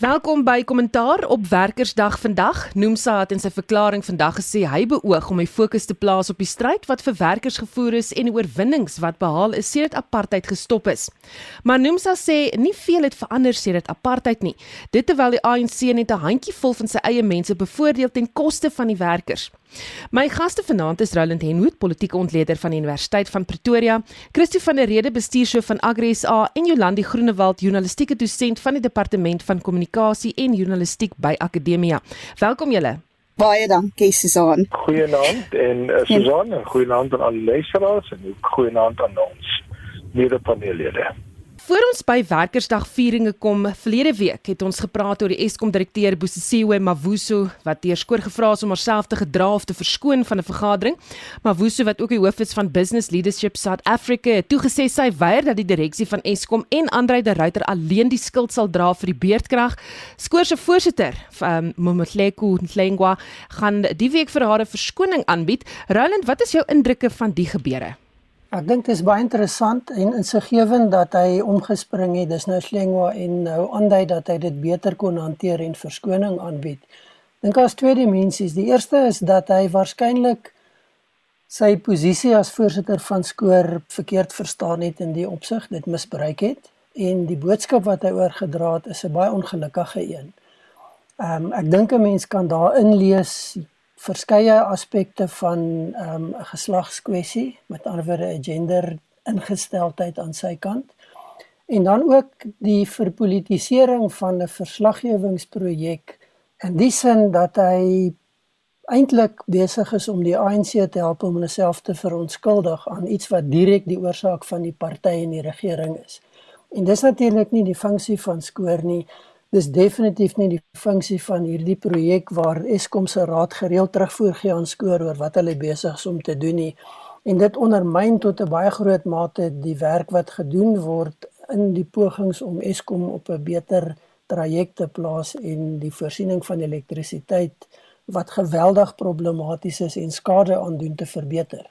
Welkom by Kommentaar op Werkersdag vandag. Nomsa het in sy verklaring vandag gesê hy beoog om die fokus te plaas op die stryd wat vir werkers gevoer is en die oorwinnings wat behaal is sedert apartheid gestop is. Maar Nomsa sê nie veel het verander sedert apartheid nie. Dit terwyl die ANC net 'n handjievol van sy eie mense bevoordeel ten koste van die werkers. My gaste vanaand is Roland Henwood, politieke ontleder van die Universiteit van Pretoria, Christo van der Rede, bestuurshoof van Agri SA en Jolandi Groenewald, journalistieke dosent van die Departement van Kommunikasie en Journalistiek by Akademia. Welkom julle. Baie dankie Susan. Goeienaand en uh, Susan, goeienaand aan al die luisteraars en ook goeienaand aan ons mede-paneellede. Voor ons by Werkersdag vieringe kom, verlede week het ons gepraat oor die Eskom direkteur Bosisiwe Mavuso wat deur skoor gevra is om haarself te gedra of te verskoon van 'n vergadering. Mavuso wat ook die hoof is van Business Leadership South Africa, het toegesê sy weier dat die direksie van Eskom en Andre de Ruyter alleen die skuld sal dra vir die beurtkrag. Skoor se voorsitter, um, Momotleko Nhlengwa, gaan die week vir haar 'n verskoning aanbied. Roland, wat is jou indrukke van die gebeure? Ek dink dit is baie interessant en insiggewend dat hy omgespring het. Dis nou Slengwa en nou aandui dat hy dit beter kon hanteer en verskoning aanbied. Dink as twee dimensies. Die eerste is dat hy waarskynlik sy posisie as voorsitter van skoor verkeerd verstaan het in die opsig, dit misbruik het en die boodskap wat hy oorgedra het is 'n baie ongelukkige een. Ehm um, ek dink 'n mens kan daarin lees verskeie aspekte van ehm, 'n um, geslagskwessie, met ander woorde 'n gender ingesteldheid aan sy kant. En dan ook die verpolitisering van 'n verslaggewingsprojek in die sin dat hy eintlik besig is om die ANC te help om homself te verontskuldig aan iets wat direk die oorsaak van die party en die regering is. En dis natuurlik nie die funksie van skoor nie dis definitief nie die funksie van hierdie projek waar Eskom se raad gereeld terugvoer gee aan skoor oor wat hulle besig is om te doen nie en dit ondermyn tot 'n baie groot mate die werk wat gedoen word in die pogings om Eskom op 'n beter traject te plaas en die voorsiening van elektrisiteit wat geweldig problematies is en skade aandoen te verbeter.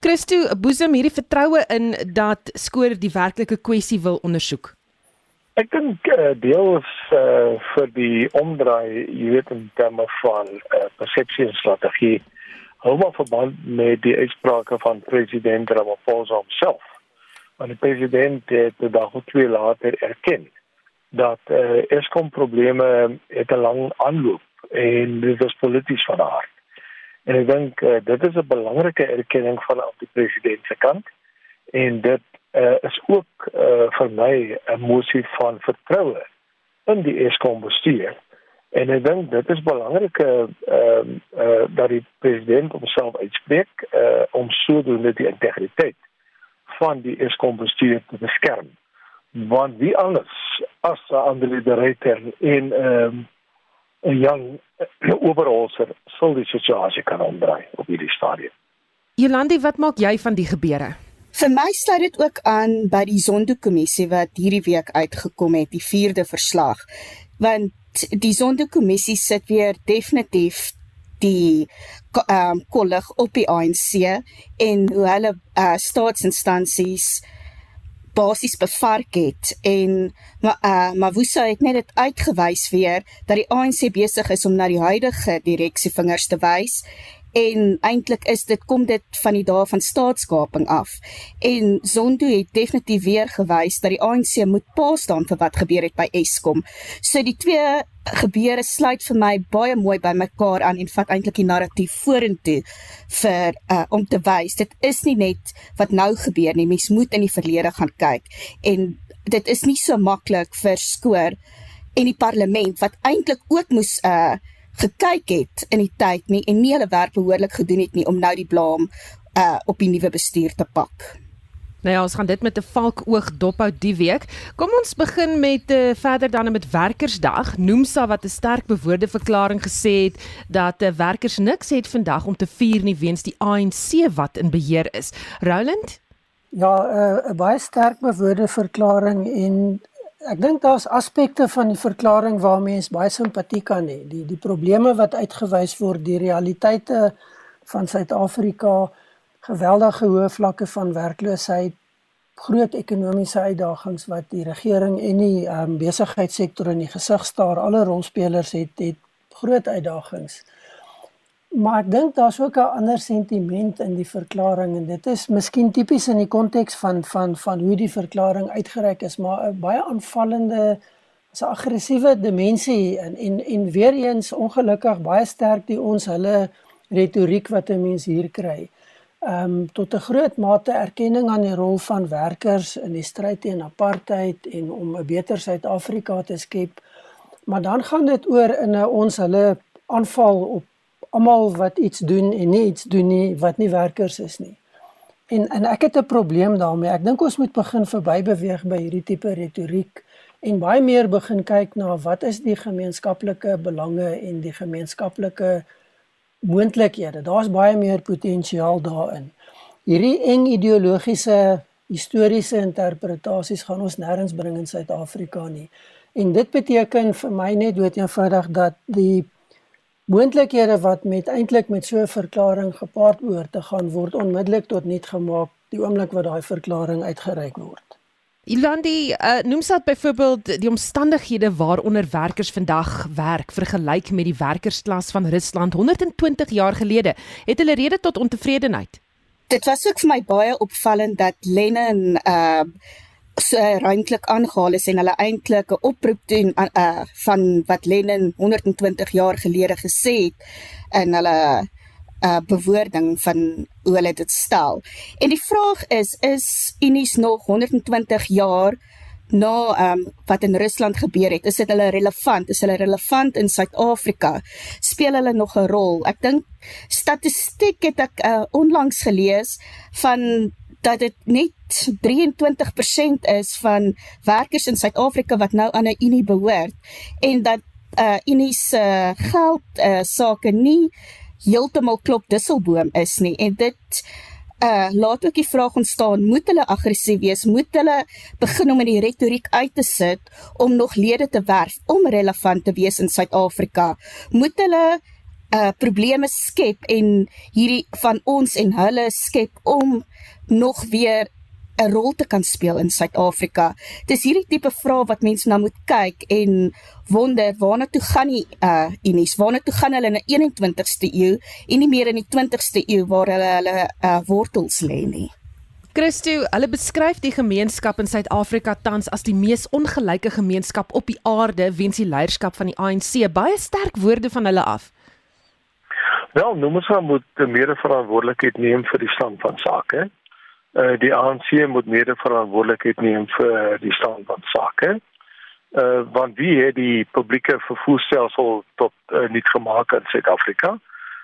Christo, boesem hierdie vertroue in dat skoor die werklike kwessie wil ondersoek. Ek dink uh, deels uh, vir die omdraai, jy weet in terme van uh, persepsie en strategie, hou maar verband met die uitsprake van president Ramaphosa homself. Want die president het die dag of twee later erken dat uh, Eskom probleme het 'n lang aanloop en dit is polities van aard. En ek dink uh, dit is 'n belangrike erkenning van die president se kant en dit uh, is ook uh, vir my 'n mosie van vertroue in die Eskom bestuur. En ek dink dit is belangrik uh, uh, dat die president homself uitspreek uh, om sodoende die integriteit van die Eskom bestuur te beskerm. Want wie anders as Andre de Ruyter in um, 'n jong oberholser sou die situasie kan omdraai op hierdie stadium. Jolandi, wat maak jy van die gebeure? Vir my sluit dit ook aan by die Zondo-kommissie wat hierdie week uitgekom het, die 4de verslag. Want die Zondo-kommissie sit weer definitief die ehm um, kollig op die ANC en hoe hulle uh, staatsinstansies basies bevark het en maar uh, maar Woesa het net dit uitgewys weer dat die ANC besig is om na die huidige direksie vingers te wys en eintlik is dit kom dit van die dae van staatskaping af. En Zondo het definitief weer gewys dat die ANC moet pa staan vir wat gebeur het by Eskom. So die twee gebeure sluit vir my baie mooi by mekaar aan en vat eintlik die narratief vorentoe vir uh, om te wys dit is nie net wat nou gebeur nie. Mens moet in die verlede gaan kyk en dit is nie so maklik vir skoor en die parlement wat eintlik ook moes uh gekyk het in die tyd nie en nie hulle werk behoorlik gedoen het nie om nou die blame uh op die nuwe bestuur te pak. Nou ja, ons gaan dit met 'n valkoog dophou die week. Kom ons begin met uh, verder dan met Werkersdag. Noemsa wat 'n sterk bewoorde verklaring gesê het dat uh, werkers niks het vandag om te vier nie weens die ANC wat in beheer is. Roland? Ja, 'n uh, baie sterk bewoorde verklaring en Ek dink daar's aspekte van die verklaring waar mense baie simpatie kan hê. Die die probleme wat uitgewys word, die realiteite van Suid-Afrika, geweldige hoë vlakke van werkloosheid, groot ekonomiese uitdagings wat die regering en die um, besigheidssektor in die gesig staar. Alle rolspelers het het groot uitdagings. Maar ek dink daar's ook 'n ander sentiment in die verklaring en dit is miskien tipies in die konteks van van van hoe die verklaring uitgereik is, maar 'n baie aanvallende so aggressiewe dimensie en en en weer eens ongelukkig baie sterk die ons hulle retoriek wat 'n mens hier kry. Ehm um, tot 'n groot mate erkenning aan die rol van werkers in die stryd teen apartheid en om 'n beter Suid-Afrika te skep. Maar dan gaan dit oor in 'n ons hulle aanval op almal wat iets doen en nie iets doen nie wat nie werkers is nie. En en ek het 'n probleem daarmee. Ek dink ons moet begin verby beweeg by hierdie tipe retoriek en baie meer begin kyk na wat is die gemeenskaplike belange en die gemeenskaplike moontlikhede. Daar's baie meer potensiaal daarin. Hierdie eng ideologiese historiese interpretasies gaan ons nêrens bring in Suid-Afrika nie. En dit beteken vir my net dood eenvoudig dat die moontlikhede wat met eintlik met so 'n verklaring gepaard oor te gaan word onmiddellik tot nul gemaak die oomblik wat daai verklaring uitgereik word. Ilandi uh, noem saad byvoorbeeld die omstandighede waaronder werkers vandag werk vergelyk met die werkersklas van Rusland 120 jaar gelede het hulle rede tot ontevredenheid. Dit was ook vir my baie opvallend dat Lenin uh so ruimtelik aangehaal is en hulle eintlik 'n oproep doen uh van wat Lenin 120 jaar gelede gesê het in hulle uh bewoording van hoe hulle dit stel. En die vraag is is Unies nog 120 jaar na ehm um, wat in Rusland gebeur het, is dit hulle relevant? Is hulle relevant in Suid-Afrika? Speel hulle nog 'n rol? Ek dink statistiek het ek uh, onlangs gelees van dat dit net 23% is van werkers in Suid-Afrika wat nou aan 'n unie behoort en dat uh unie se uh, geld uh sake nie heeltemal klop dusselboom is nie en dit uh laat ook die vraag ontstaan moet hulle aggressief wees? Moet hulle begin om in die retoriek uit te sit om nog lede te werf om relevant te wees in Suid-Afrika? Moet hulle uh probleme skep en hierdie van ons en hulle skep om nog weer 'n rol te kan speel in Suid-Afrika. Dis hierdie tipe vrae wat mense na moet kyk en wonder waarna toe gaan die uh unies? Waarna toe gaan hulle in die 21ste eeu en nie meer in die 20ste eeu waar hulle hulle uh wortels lê nie? Christo, hulle beskryf die gemeenskap in Suid-Afrika tans as die mees ongelyke gemeenskap op die aarde weens die leierskap van die ANC. Baie sterk woorde van hulle af. Wel, nou moet ons moet meer verantwoordelikheid neem vir die stand van sake uh, die ANC moet mede verantwoordelikheid neem vir die stand van sake. Uh want wie het die publieke vervoerstelsel tot uh, niet gemaak in Suid-Afrika?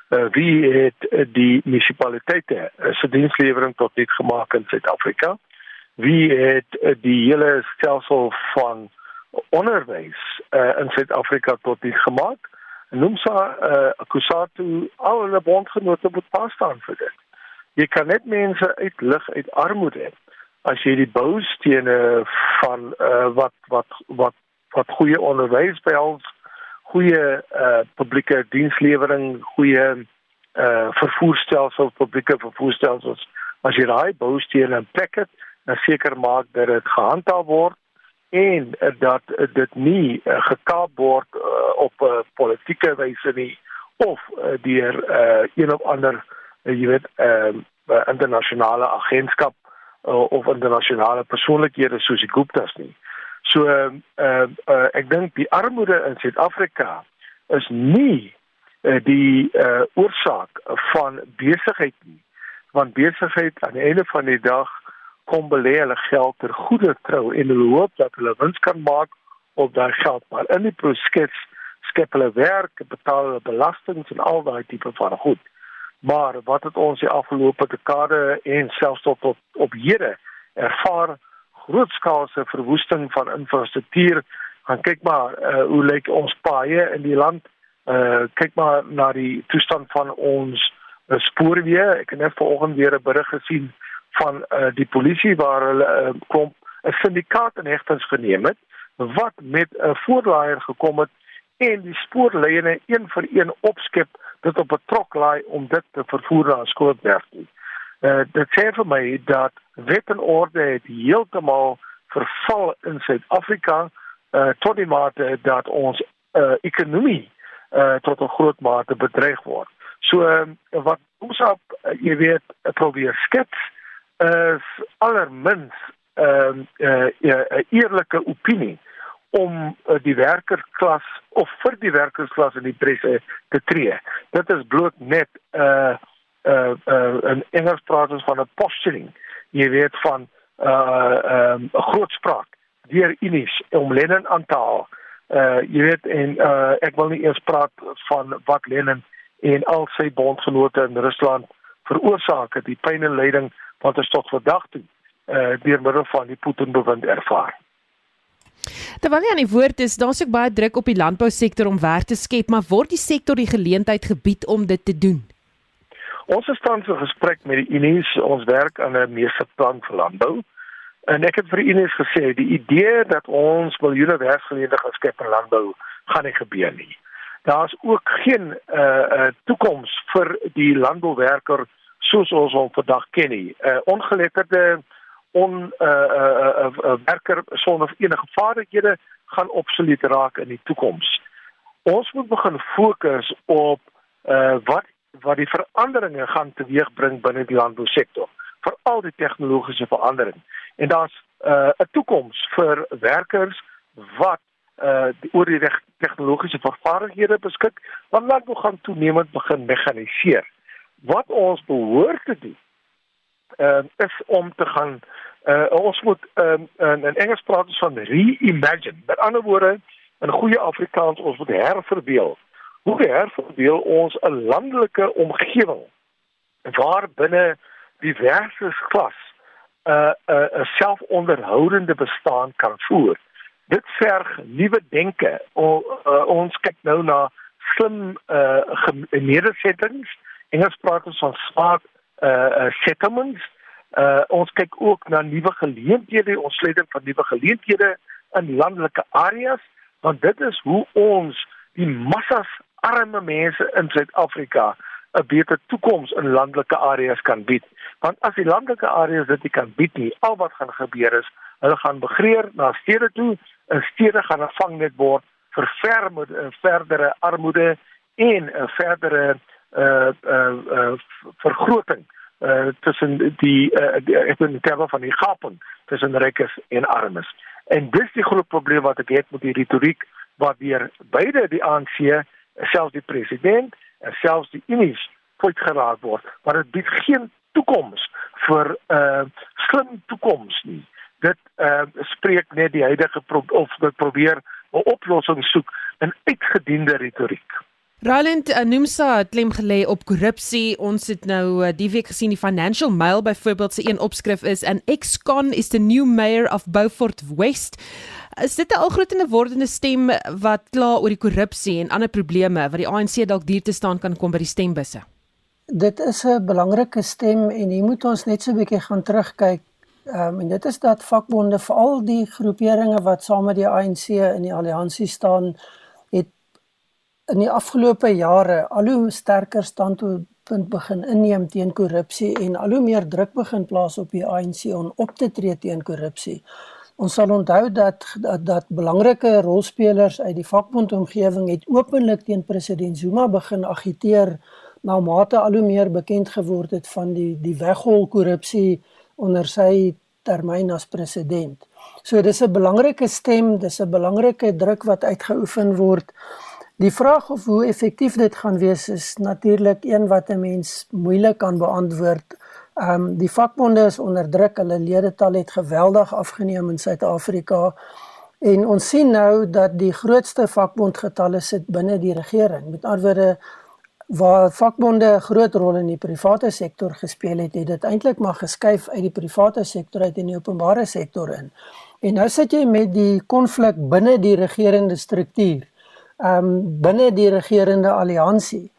Uh wie het uh, die munisipaliteite uh, se dienslewering tot niet gemaak in Suid-Afrika? Wie het uh, die hele stelsel van onderwys uh, in Suid-Afrika tot niet gemaak? Noem sa uh Kusatu al hulle bondgenote moet pas staan vir dit jy kan net mense uitlig uit armoede as jy die boustene van uh, wat wat wat wat goeie onderwys behels goeie uh, publieke dienslewering goeie uh, vervoerstelsels publieke vervoerstelsels. As jy daai boustene in plek het dan seker maak dat dit gehandhaaf word en uh, dat uh, dit nie uh, gekaap word uh, op 'n uh, politieke wyse nie of uh, deur uh, een of ander uh, jy weet ehm uh, internasionale agentskap uh, of internasionale persoonlikhede soos die Gupta's nie. So ehm uh, uh, ek dink die armoede in Suid-Afrika is nie uh, die uh, oorsaak van besigheid nie. Want besigheid aan die einde van die dag kom belê hulle geld ter goeie trou en hulle hoop dat hulle wins kan maak op daai geld, maar in die proses skep hulle werk, betaal hulle belastings en al daai tipe van goed. Maar wat het ons die afgelope dekade en selfs tot op op hede ervaar grootskaalse verwoesting van infrastruktuur. Gaan kyk maar uh, hoe lyk ons paaie in die land. Uh kyk maar na die toestand van ons uh, spoorweë. Ek het net vanoggend weer 'n berig gesien van uh die polisie waar hulle uh, kom 'n syndikaat in hegtings geneem het wat met 'n voorlaaier gekom het en die spoorlyne een vir een opskep dit op 'n trok laai om dit te vervoer na 'n skoolwerk nie. Uh dit sê vir my dat wet en orde het heeltemal verval in Suid-Afrika uh tot die mate dat ons uh ekonomie uh tot 'n groot mate bedreig word. So uh, wat ons op uh, jy weet probeer skets is allermins ehm uh, 'n uh, uh, eerlike opinie om uh, die werkersklas of vir die werkersklas in die presse te tree. Dit is bloot net 'n uh, uh, uh, 'n Engels praat ons van 'n posturing. Jy weet van 'n uh, um, grootspraak deur Unis om Lenin aan te haal. Uh jy weet en uh ek wil nie eers praat van wat Lenin en al sy bondgenote in Rusland veroorsaak het, die pyn en lyding wat ons tot vandag toe uh deur middel van die Putin bewind ervaar. Terwyl jy aan die woord is, daar's ook baie druk op die landbousektor om werk te skep, maar word die sektor die geleentheid gebied om dit te doen? Ons is tans in gesprek met die Unis, ons werk aan 'n meesterplan vir landbou. En ek het vir die Unis gesê die idee dat ons miljoene werksgeleenthede skep in landbou gaan nie gebeur nie. Daar's ook geen uh uh toekoms vir die landbouwerker soos ons hom vandag ken nie. Uh ongeletterde on uh uh, uh, uh werker sonder enige vaardighede gaan obsolet raak in die toekoms. Ons moet begin fokus op uh wat wat die veranderinge gaan teweegbring binne die landbousektor vir al die tegnologiese verandering. En daar's 'n uh, 'n toekoms vir werkers wat uh die, oor die tegnologiese vaardighede beskik, want landbou gaan toenemend begin mekaniseer. Wat ons behoort te doen, uh is om te gaan uh ons moet um, in, in Engels praat ons van reimagine. Met ander woorde, in goeie Afrikaans ons moet herverbeel hoe herverdeel ons 'n landelike omgewing waar binne diverse klas 'n uh, 'n uh, 'n selfonderhoudende bestaan kan voer. Dit verg nuwe denke. O, uh, ons kyk nou na slim uh nedersettings. Engels praat ons van smart uh, uh settlements. Uh ons kyk ook na nuwe geleenthede, ons sluiting van nuwe geleenthede in landelike areas, want dit is hoe ons die massas arme mense in Suid-Afrika 'n beter toekoms in landelike areas kan bied. Want as die landelike areas dit nie kan bied nie, al wat gaan gebeur is, hulle gaan begreer na stede toe, en stede gaan 'n vangnet word vir vermoed, verdere armoede en 'n verdere uh uh, uh vergroting uh tussen die uh die, ek bedoel in terme van die gaping tussen rykes en armes. En dis die groot probleem wat ek het met die retoriek wat deur beide die ANC selfs die president en selfs die unies voet geraak word. Maar dit bied geen toekoms vir 'n uh, slim toekoms nie. Dit uh, spreek net die huidige pro of dit probeer 'n oplossing soek in uitgediende retoriek Roland uh, Nomsa het klem gelê op korrupsie. Ons het nou uh, die week gesien die Financial Mail byvoorbeeld se een opskrif is an ex-con is the new mayor of Beaufort West. Is dit 'n algrootende wordende stem wat kla oor die korrupsie en ander probleme wat die ANC dalk duur te staan kan kom by die stembusse? Dit is 'n belangrike stem en hier moet ons net so 'n bietjie gaan terugkyk. Ehm um, en dit is dat vakbonde veral die groeperinge wat saam met die ANC in die alliansie staan in die afgelope jare al hoe sterker standpunt begin inneem teen korrupsie en al hoe meer druk begin plaas op die ANC om op te tree teen korrupsie. Ons sal onthou dat dat, dat belangrike rolspelers uit die vakbondomgewing het openlik teen president Zuma begin agiteer na mate al hoe meer bekend geword het van die die weghol korrupsie onder sy termyn as president. So dis 'n belangrike stem, dis 'n belangrike druk wat uitgeoefen word. Die vraag of hoe effektief dit gaan wees is natuurlik een wat 'n mens moeilik kan beantwoord Ehm um, die vakbonde is onder druk, hulle ledetal het geweldig afgeneem in Suid-Afrika. En ons sien nou dat die grootste vakbondgetalle sit binne die regering. Met ander woorde waar vakbonde 'n groot rol in die private sektor gespeel het, het dit eintlik maar geskuif uit die private sektor uit in die openbare sektor in. En nou sit jy met die konflik binne die regerende struktuur. Ehm um, binne die regerende alliansie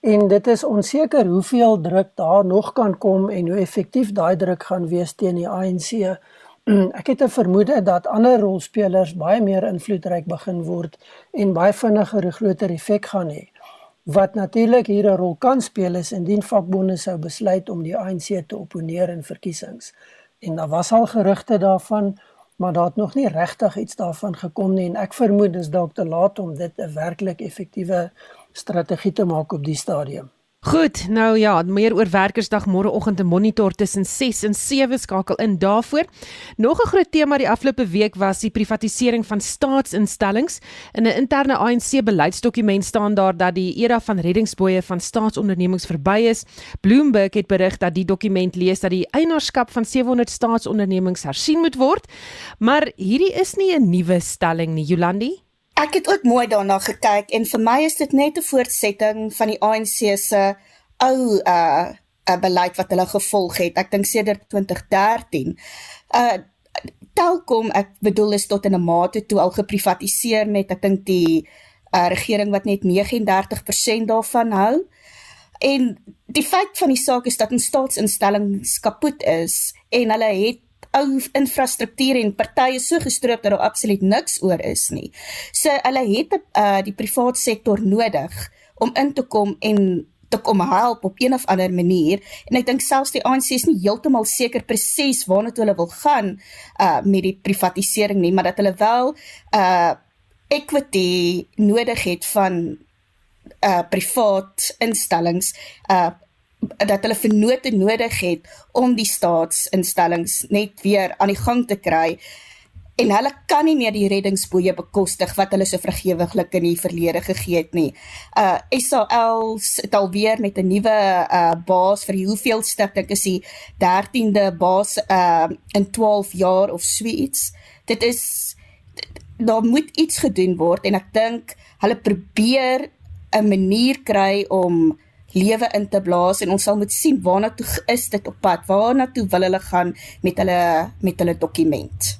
en dit is onseker hoeveel druk daar nog kan kom en hoe effektief daai druk gaan wees teen die ANC. Ek het 'n vermoede dat ander rolspelers baie meer invloedryk begin word en baie vinniger 'n groter effek gaan hê. Wat natuurlik hier 'n rol kan speel is indien vakbonde sou besluit om die ANC te opponeer in verkiesings. en daar was al gerugte daarvan maar daar het nog nie regtig iets daarvan gekom nie en ek vermoed dis dalk te laat om dit 'n werklik effektiewe strategie te maak op die stadium. Goed, nou ja, meer oor Werkersdag môreoggend te monitor tussen 6 en 7 skakel in daarvoor. Nog 'n groot tema die afgelope week was die privatisering van staatsinstellings. In 'n interne ANC beleidsdokument staan daar dat die era van reddingsboeye van staatsondernemings verby is. Bloomberg het berig dat die dokument lees dat die eienaarskap van 700 staatsondernemings hersien moet word. Maar hierdie is nie 'n nuwe stelling nie, Jolandi. Ek het ook mooi daarna gekyk en vir my is dit net 'n voortsetting van die ANC se ou uh 'n beleid wat hulle gevolg het. Ek dink sedert 2013. Uh Telkom, ek bedoel is tot in 'n mate toe al geprivatiseer net. Ek dink die uh regering wat net 39% daarvan hou. En die feit van die saak is dat 'n staatsinstelling kapot is en hulle het ou infrastruktuur en partye so gestroop dat daar absoluut niks oor is nie. So hulle het uh, die privaat sektor nodig om in te kom en te kom help op een of ander manier en ek dink selfs die ANC is nie heeltemal seker presies waarna toe hulle wil gaan uh met die privatisering nie maar dat hulle wel uh equity nodig het van uh privaat instellings uh dat hulle vennote nodig het om die staatsinstellings net weer aan die gang te kry en hulle kan nie meer die reddingsboeie bekostig wat hulle so vergewiglik in die verlede gegee het nie. Uh SAL het alweer met 'n nuwe uh baas vir hoeveel stuk dink is die 13de baas uh in 12 jaar of so iets. Dit is daar moet iets gedoen word en ek dink hulle probeer 'n manier kry om lewe in te blaas en ons sal moet sien waarna toe is dit op pad waarna toe wil hulle gaan met hulle met hulle dokument.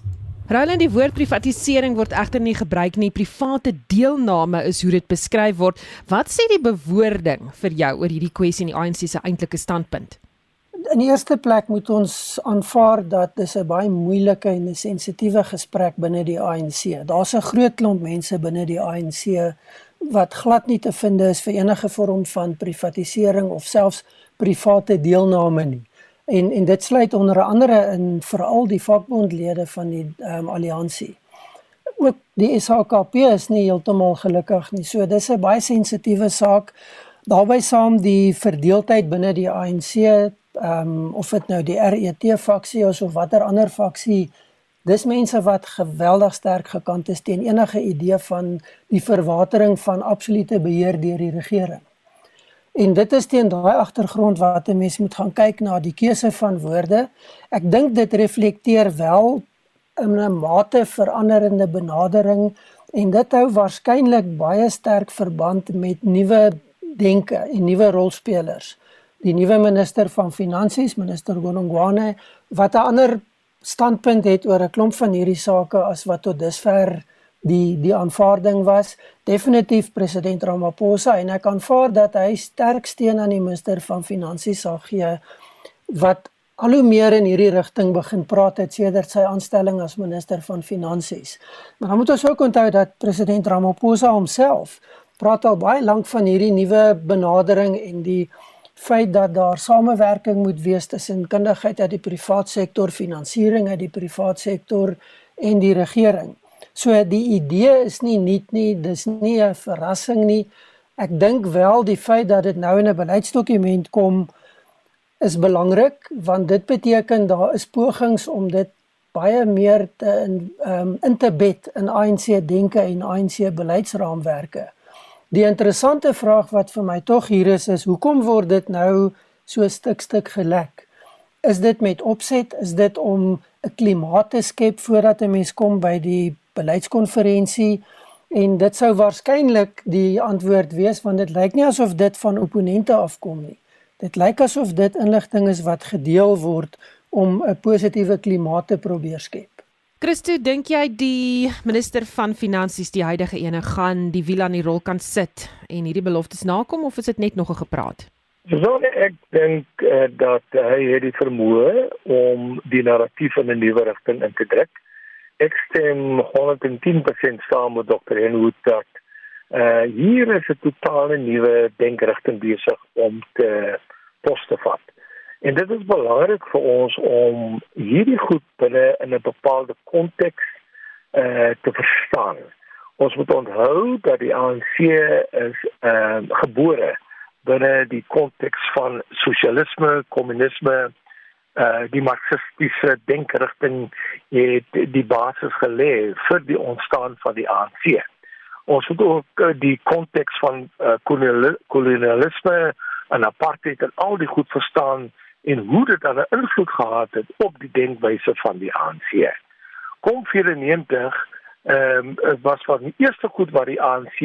Roland die woord privatisering word egter nie gebruik nie. Private deelname is hoe dit beskryf word. Wat sê die bewoording vir jou oor hierdie kwessie in die ANC se eintlike standpunt? In die eerste plek moet ons aanvaar dat dis 'n baie moeilike en 'n sensitiewe gesprek binne die ANC. Daar's 'n groot klomp mense binne die ANC wat glad nie te vind is vir enige vorm van privatisering of selfs private deelname nie. En en dit sluit onder andere in veral die vakbondlede van die ehm um, alliansie. Ook die SHKP is nie heeltemal gelukkig nie. So dis 'n baie sensitiewe saak. Daarby saam die verdeeldheid binne die ANC, ehm um, of dit nou die RET faksie is of watter ander faksie Dis mense wat geweldig sterk gekant is teen enige idee van die verwatering van absolute beheer deur die regering. En dit is teen daai agtergrond wat 'n mens moet gaan kyk na die keuse van woorde. Ek dink dit reflekteer wel in 'n mate veranderende benadering en dit hou waarskynlik baie sterk verband met nuwe denke en nuwe rolspelers. Die nuwe minister van finansies, minister Gonongwane, wat 'n ander standpunt het oor 'n klomp van hierdie sake as wat tot dusver die die aanvaarding was definitief president Ramaphosa en ek aanvaar dat hy sterk steun aan die minister van finansies sal gee wat al hoe meer in hierdie rigting begin praat het sedert sy aanstelling as minister van finansies. Maar dan moet ons ook onthou dat president Ramaphosa homself praat al baie lank van hierdie nuwe benadering en die feit dat daar samewerking moet wees tussen kundigheid uit die privaat sektor, finansiering uit die privaat sektor en die regering. So die idee is nie nuut nie, dis nie 'n verrassing nie. Ek dink wel die feit dat dit nou in 'n beleidsdokument kom is belangrik want dit beteken daar is pogings om dit baie meer te in um, in te bed in ANC denke en ANC beleidsraamwerke. Die interessante vraag wat vir my tog hier is is hoekom word dit nou so stuk stuk gelek? Is dit met opset? Is dit om 'n klimaat te skep voordat 'n mens kom by die beleidskonferensie? En dit sou waarskynlik die antwoord wees want dit lyk nie asof dit van opponente afkom nie. Dit lyk asof dit inligting is wat gedeel word om 'n positiewe klimaat te probeer skep. Christo, dink jy die minister van finansies, die huidige ene, gaan die wiel aan die rol kan sit en hierdie beloftes nakom of is dit net nog 'n gepraat? So ek dink uh, dat hy het die vermoë om die narratief in 'n nuwe rigting in te druk. Ek stem 110% saam met Dr. Henwood dat uh, hier is 'n totale nuwe denkrigting besig om te pos te vat. En dit is belangrik vir ons om hierdie goed binne in 'n bepaalde konteks eh uh, te verstaan. Ons moet onthou dat die ANC is ehm uh, gebore binne die konteks van sosialisme, kommunisme, uh die marxistiese denkerigting het die basis gelê vir die ontstaan van die ANC. Ons moet ook uh, die konteks van uh, kolonialisme en apartheid en al die goed verstaan en hoe dit dan 'n invloed gehad het op die denkwyse van die ANC. Kom 94 ehm um, was van die eerste goed wat die ANC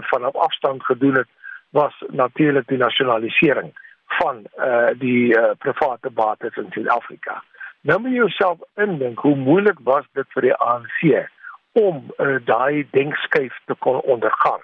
vanaf afstand gedoen het was natuurlik die nasionalisering van eh uh, die uh, private bates in Suid-Afrika. Nou moet jy jouself indink hoe moeilik was dit vir die ANC om uh, daai denkskuif te kon ondergaan.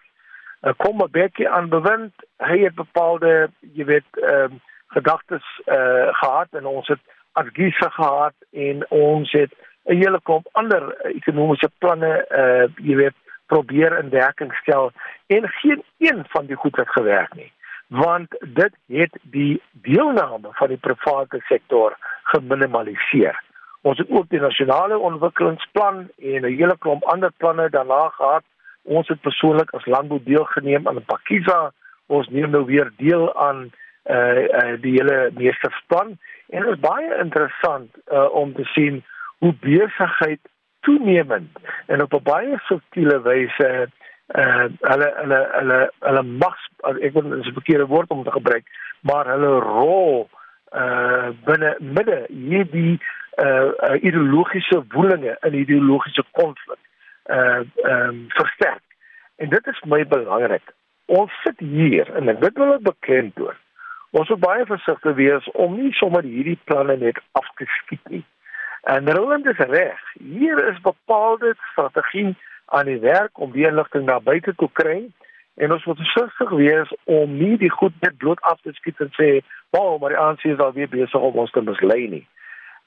Uh, kom 'n bietjie aan bewind, hy het bepaalde, jy weet, ehm uh, gedagtes eh uh, gehad en ons het adgiese gehad en ons het 'n hele klomp ander ekonomiese planne eh uh, jy weet probeer in werking stel en geen een van die goed het gewerk nie want dit het die deelname van die private sektor geminimaliseer. Ons het ook die nasionale ontwikkelingsplan en 'n hele klomp ander planne daarna gehad. Ons het persoonlik as landbou deelgeneem aan 'n Pakiza. Ons neem nou weer deel aan uh, uh die hele meestersplan en dit is baie interessant uh om te sien hoe besigheid toenemend en op 'n baie subtiele wyse uh hulle hulle hulle hulle mag ek wil dis 'n verkeerde woord om te gebruik maar hulle rol uh binne midde hierdie uh, uh ideologiese woelinge in ideologiese konflik uh um versterk. En dit is my belangrik. Ons sit hier en ek wil dit bekend doen ons moet baie versigtig wees om nie sommer hierdie planne net af te skiet nie En Roland is reg. Hier is bepaalde strategie aan die werk om weer ligting na buite te kry en ons moet versigtig wees om nie die goed net bloot af te skiet en sê, "Wow, maar die ANC is al weer besig om ons te mislei nie."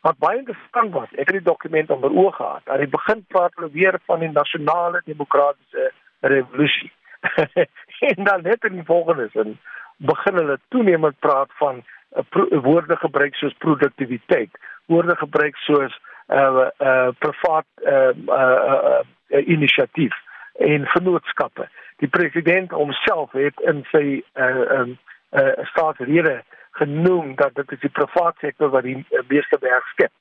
Wat baie interessant was, ek het die dokument onder oog gehad. Aan die begin praat hulle weer van die nasionale demokratiese revolusie. en dan net in die volgende sin begin hulle toenemend praat van 'n woorde gebruik soos produktiwiteit woorde gebruik soos uh, uh, privaat uh, uh, uh, uh, inisiatief en vennootskappe. Die president homself het in sy uh, um, uh, staatsrede genoem dat dit is die privaat sektor wat die meeste werk skep.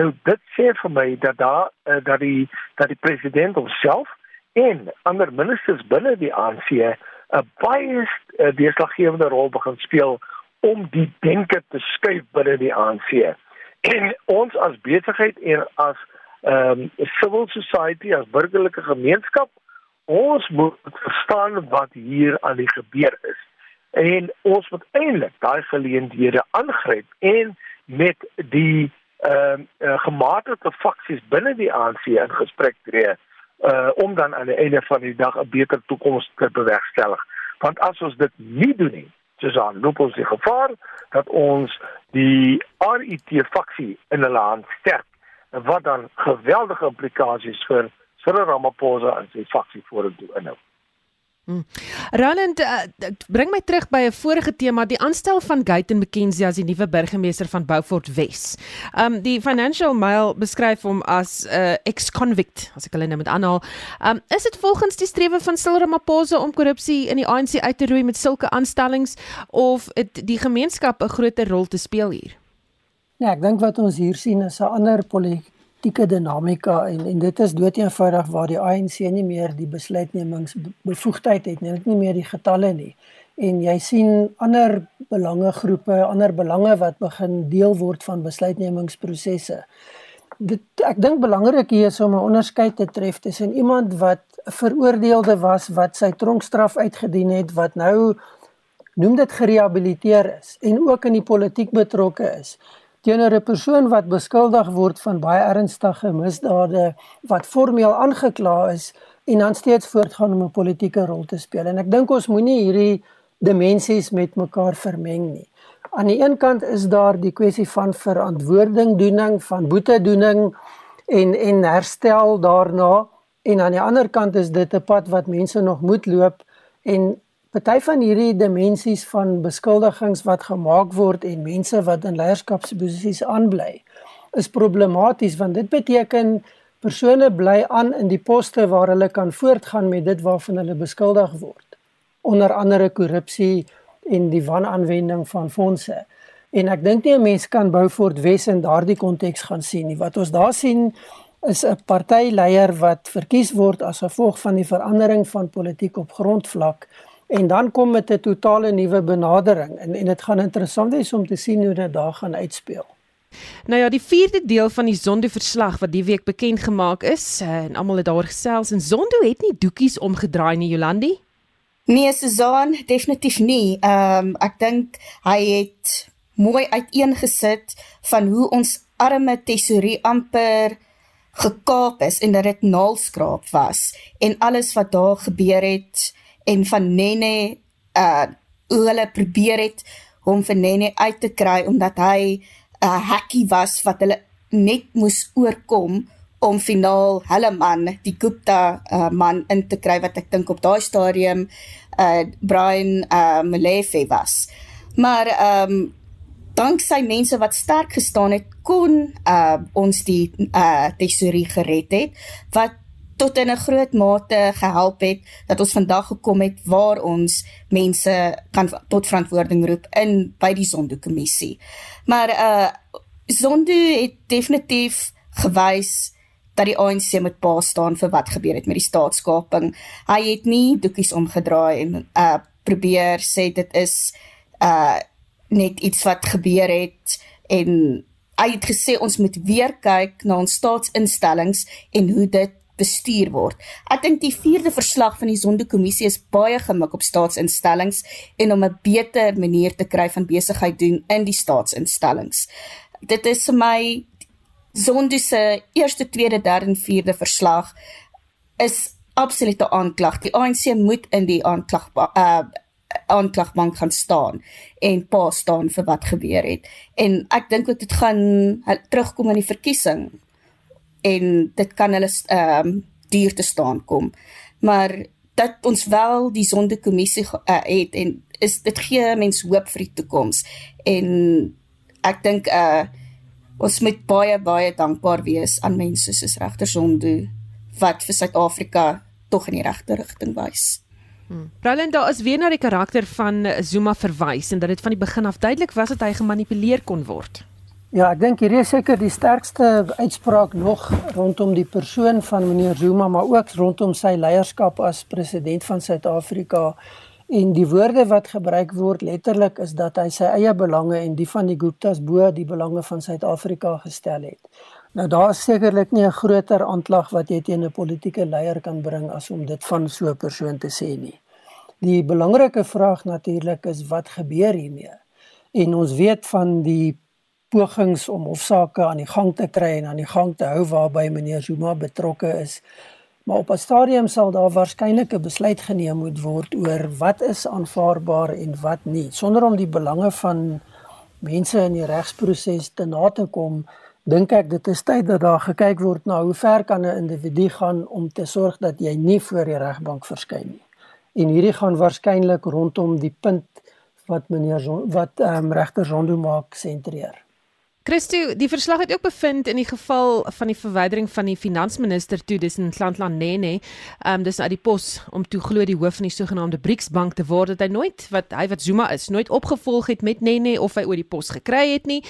Nou dit sê vir my dat daar uh, dat die dat die president homself en ander ministers binne die ANC 'n baie uh, deurslaggewende rol begin speel om die denke te skuif binne die ANC. En ons as besigheid en as ehm um, civil society as burgerlike gemeenskap, ons moet verstaan wat hier aan die gebeur is. En ons moet eintlik daai geleenthede aangryp en met die ehm um, uh, gematigde faksies binne die ANC in gesprek tree uh om dan aan die einde van die dag 'n beter toekoms te bewerkstellig. Want as ons dit nie doen nie, Susan, loop ons die gevaar dat ons die RET faksie in hulle hand sterk wat dan geweldige implikasies vir Cyril Ramaphosa en sy faksie vorentoe inhou. Hmm. Roland, uh, bring my terug by 'n vorige tema, die aanstel van Gayton McKenzie as die nuwe burgemeester van Beaufort Wes. Um die Financial Mail beskryf hom as 'n uh, eh, ex-convict, as ek hulle nou met aanhaal. Um is dit volgens die strewe van Cyril Ramaphosa om korrupsie in die ANC uit te roei met sulke aanstellings of het die gemeenskap 'n groter rol te speel hier? Nee, ek dink wat ons hier sien is 'n ander politiek politieke dinamika en en dit is doeteenvoudig waar die ANC nie meer die besluitnemingsbevoegdheid het nie, net nie meer die getalle nie. En jy sien ander belangegroepe, ander belange wat begin deel word van besluitnemingsprosesse. Dit ek dink belangrik hier is om 'n onderskeid te tref tussen iemand wat veroordeelde was wat sy tronkstraf uitgedien het wat nou noem dit gerehabiliteer is en ook in die politiek betrokke is teenoor 'n persoon wat beskuldig word van baie ernstige misdade wat formeel aangekla is en dan steeds voortgaan om 'n politieke rol te speel. En ek dink ons moenie hierdie dimensies met mekaar vermeng nie. Aan die een kant is daar die kwessie van verantwoordingdoening, van boetedoening en en herstel daarna en aan die ander kant is dit 'n pad wat mense nog moet loop en party van hierdie dimensies van beskuldigings wat gemaak word en mense wat in leierskapsposisies aanbly is problematies want dit beteken persone bly aan in die poste waar hulle kan voortgaan met dit waarvan hulle beskuldig word onder andere korrupsie en die wanaanwending van fondse. En ek dink nie 'n mens kan Beaufort Wes in daardie konteks gaan sien nie. Wat ons daar sien is 'n partyleier wat verkies word as gevolg van die verandering van politiek op grondvlak en dan kom met 'n totale nuwe benadering en en dit gaan interessant wees om te sien hoe dit daar gaan uitspeel. Nou ja, die vierde deel van die Zondo verslag wat die week bekend gemaak is eh, en almal het daaroor gesels en Zondo het nie doekies omgedraai nie Jolandi. Nee, Susan, definitief nie. Ehm um, ek dink hy het mooi uiteengesit van hoe ons arme tesourie amper gekaap is en dat dit naalskraap was en alles wat daar gebeur het en van Nene uh hoe hulle probeer het om vir Nene uit te kry omdat hy 'n uh, hakkie was wat hulle net moes oorkom om finaal hulle man die Gupta uh, man in te kry wat ek dink op daai stadium uh Brian uh Molefe was. Maar ehm um, danksy mense wat sterk gestaan het kon uh ons die uh tesourie gered het wat tot in 'n groot mate gehelp het dat ons vandag gekom het waar ons mense kan tot verantwoording roep in by die Zondo-kommissie. Maar uh Zondo het definitief gewys dat die ANC met pa staan vir wat gebeur het met die staatskaping. Hy het nie doekies omgedraai en uh probeer sê dit is uh net iets wat gebeur het en hy het gesê ons moet weer kyk na ons staatsinstellings en hoe dit bestuur word. Ek dink die vierde verslag van die Sondekommissie is baie gemik op staatsinstellings en om 'n beter manier te kry van besigheid doen in die staatsinstellings. Dit is vir my Sonde se eerste, tweede, derde en vierde verslag is absolute aanklag. Die ANC moet in die aanklag uh aanklagbank gaan staan en pa staan vir wat gebeur het. En ek dink ook dit gaan terugkom in die verkiesing en dit kan hulle ehm um, duur te staan kom. Maar dat ons wel die sondekommissie uh, het en is dit gee mense hoop vir die toekoms. En ek dink uh ons moet baie baie dankbaar wees aan mense soos regter Sonde wat vir Suid-Afrika tog in die regte rigting wys. Hmm. Roland, daar is weer na die karakter van Zuma verwys en dat dit van die begin af duidelik was dat hy gemanipuleer kon word. Ja, ek dink hierdie is seker die sterkste uitspraak nog rondom die persoon van meneer Zuma, maar ook rondom sy leierskap as president van Suid-Afrika. En die woorde wat gebruik word letterlik is dat hy sy eie belange en die van die Guptas bo die belange van Suid-Afrika gestel het. Nou daar is sekerlik nie 'n groter aanklag wat jy teen 'n politieke leier kan bring as om dit van so 'n persoon te sê nie. Die belangrike vraag natuurlik is wat gebeur hiermee? En ons weet van die pogings om hofsaake aan die gang te kry en aan die gang te hou waarby meneer Zuma betrokke is. Maar op 'n stadium sal daar waarskynlik 'n besluit geneem moet word oor wat is aanvaarbaar en wat nie, sonder om die belange van mense in die regsproses te na te kom dink ek dit is tyd dat daar gekyk word na hoe ver kan 'n individu gaan om te sorg dat jy nie voor die regbank verskyn nie. En hierdie gaan waarskynlik rondom die punt wat meneer wat ehm um, regter Zondo maak sentreer. Christo, die verslag het ook bevind in die geval van die verwydering van die finansminister toe dis in Landland Nene, ehm um, dis uit die pos om toe glo die hoof van die sogenaamde BRICS bank te word dat hy nooit wat hy wat Zuma is, nooit opgevolg het met Nene of hy oor die pos gekry het nie.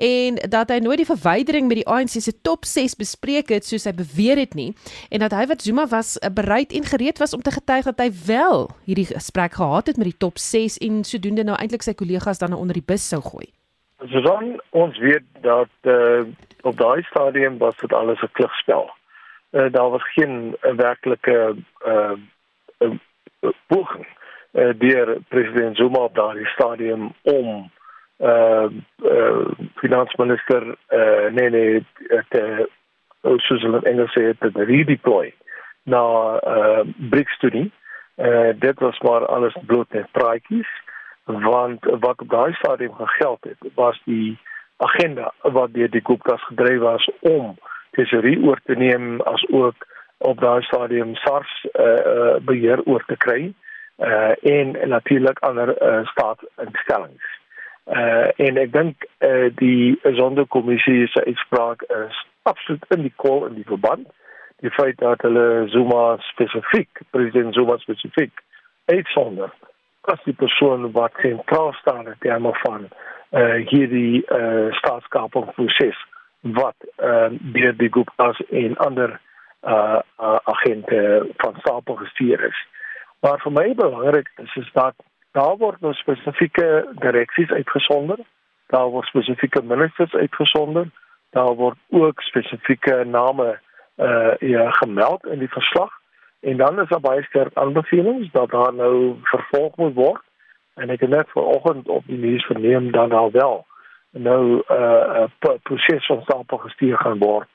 En dat hy nooit die verwydering met die ANC se top 6 bespreek het soos hy beweer het nie. En dat hy wat Zuma was eh, bereid en gereed was om te getuig dat hy wel hierdie gesprek gehad het met die top 6 en sodoende nou eintlik sy kollegas dan onder die bus sou gooi. Sodan ons weet dat uh, op daai stadium was dit alles 'n klugspel. Uh, daar was geen uh, werklike uh, uh, poging uh, deur president Zuma op daai stadium om uh, uh, finansminister uh, Nene te soos hulle Engels sê te redeploy na uh, BRICS toe nie. Uh, dit was maar alles bloot net praatjies want wat op daai stadium gegeld het was die agenda wat deur die Guptas gedryf was om tesorie oor te neem as ook op daai stadium SARS uh, uh, beheer oor te kry uh en natuurlik ander uh, staatsinstellings. Uh en ek dink uh die sonderkommissie se uitspraak is absoluut in die kol in die verband. Die feit dat hulle Zuma spesifiek, president Zuma spesifiek uitsonder as die persoon wat sentraal staan in terme van uh hierdie uh staatskapingproses wat uh deur die Gupta's en ander uh, uh agente van Sapa gestuur is. Maar vir my belangrik is is dat daar word nou spesifieke direksies uitgesonder, daar word spesifieke ministers uitgesonder, daar word ook spesifieke name uh ja gemeld in die verslag en dan is daar baie sterk aanbevelings dat daar nou vervolg moet word en ek het net vanoggend op die nuus verneem dat daar wel nou 'n uh, uh, proses Sapa gestuur gaan word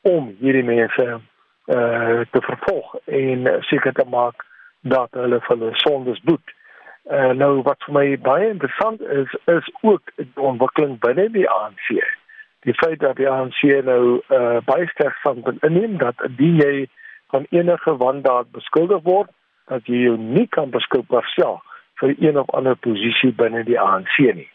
om hierdie mense uh te vervolg en seker te maak dat hulle vir hulle sondes boet. Uh nou wat vir my baie interessant is is ook die ontwikkeling binne die ANC. Die feit dat die ANC nou uh baie sterk van inneem dat indien jy van enige wandaad beskuldig word, dat jy jou nie kan beskikbaar stel vir een of ander posisie binne die ANC nie.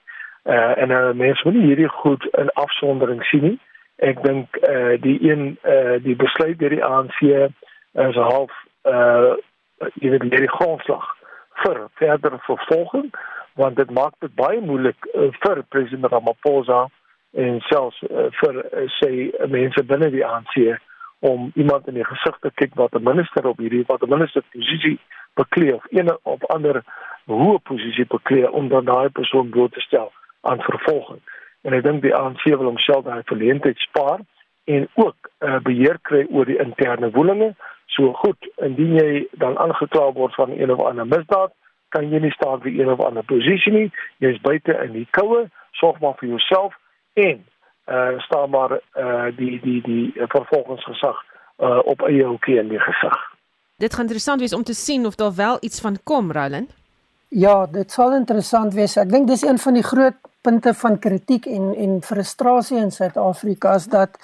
Uh en uh, mense moet hierdie goed in afsondering sien nie ek dink uh, die een uh, die besluit deur die ANC is half uh, jy weet die grondslag vir verdere vervolging want dit maak dit baie moeilik uh, vir president Ramaphosa en selfs uh, vir uh, sê mense binne die ANC om iemand in die gesig te kyk wat 'n minister op hierdie wat 'n minister posisie beklee of een of ander hoë posisie beklee om dan daai persoon bloot te stel aan vervolging en ek dink die ANC wil homself daai verleentheid spaar en ook uh, beheer kry oor die interne woelinge. So goed, indien jy dan aangekla word van een of ander misdaad, kan jy nie staan vir een of ander posisie nie. Jy's buite in die koue, sorg maar vir jouself en uh staan maar uh die die die vervolgingsgesag uh op eie hoekie in die gesag. Dit gaan interessant wees om te sien of daar wel iets van kom, Roland. Ja, dit sal interessant wees. Ek dink dis een van die groot punte van kritiek en en frustrasie in Suid-Afrika is dat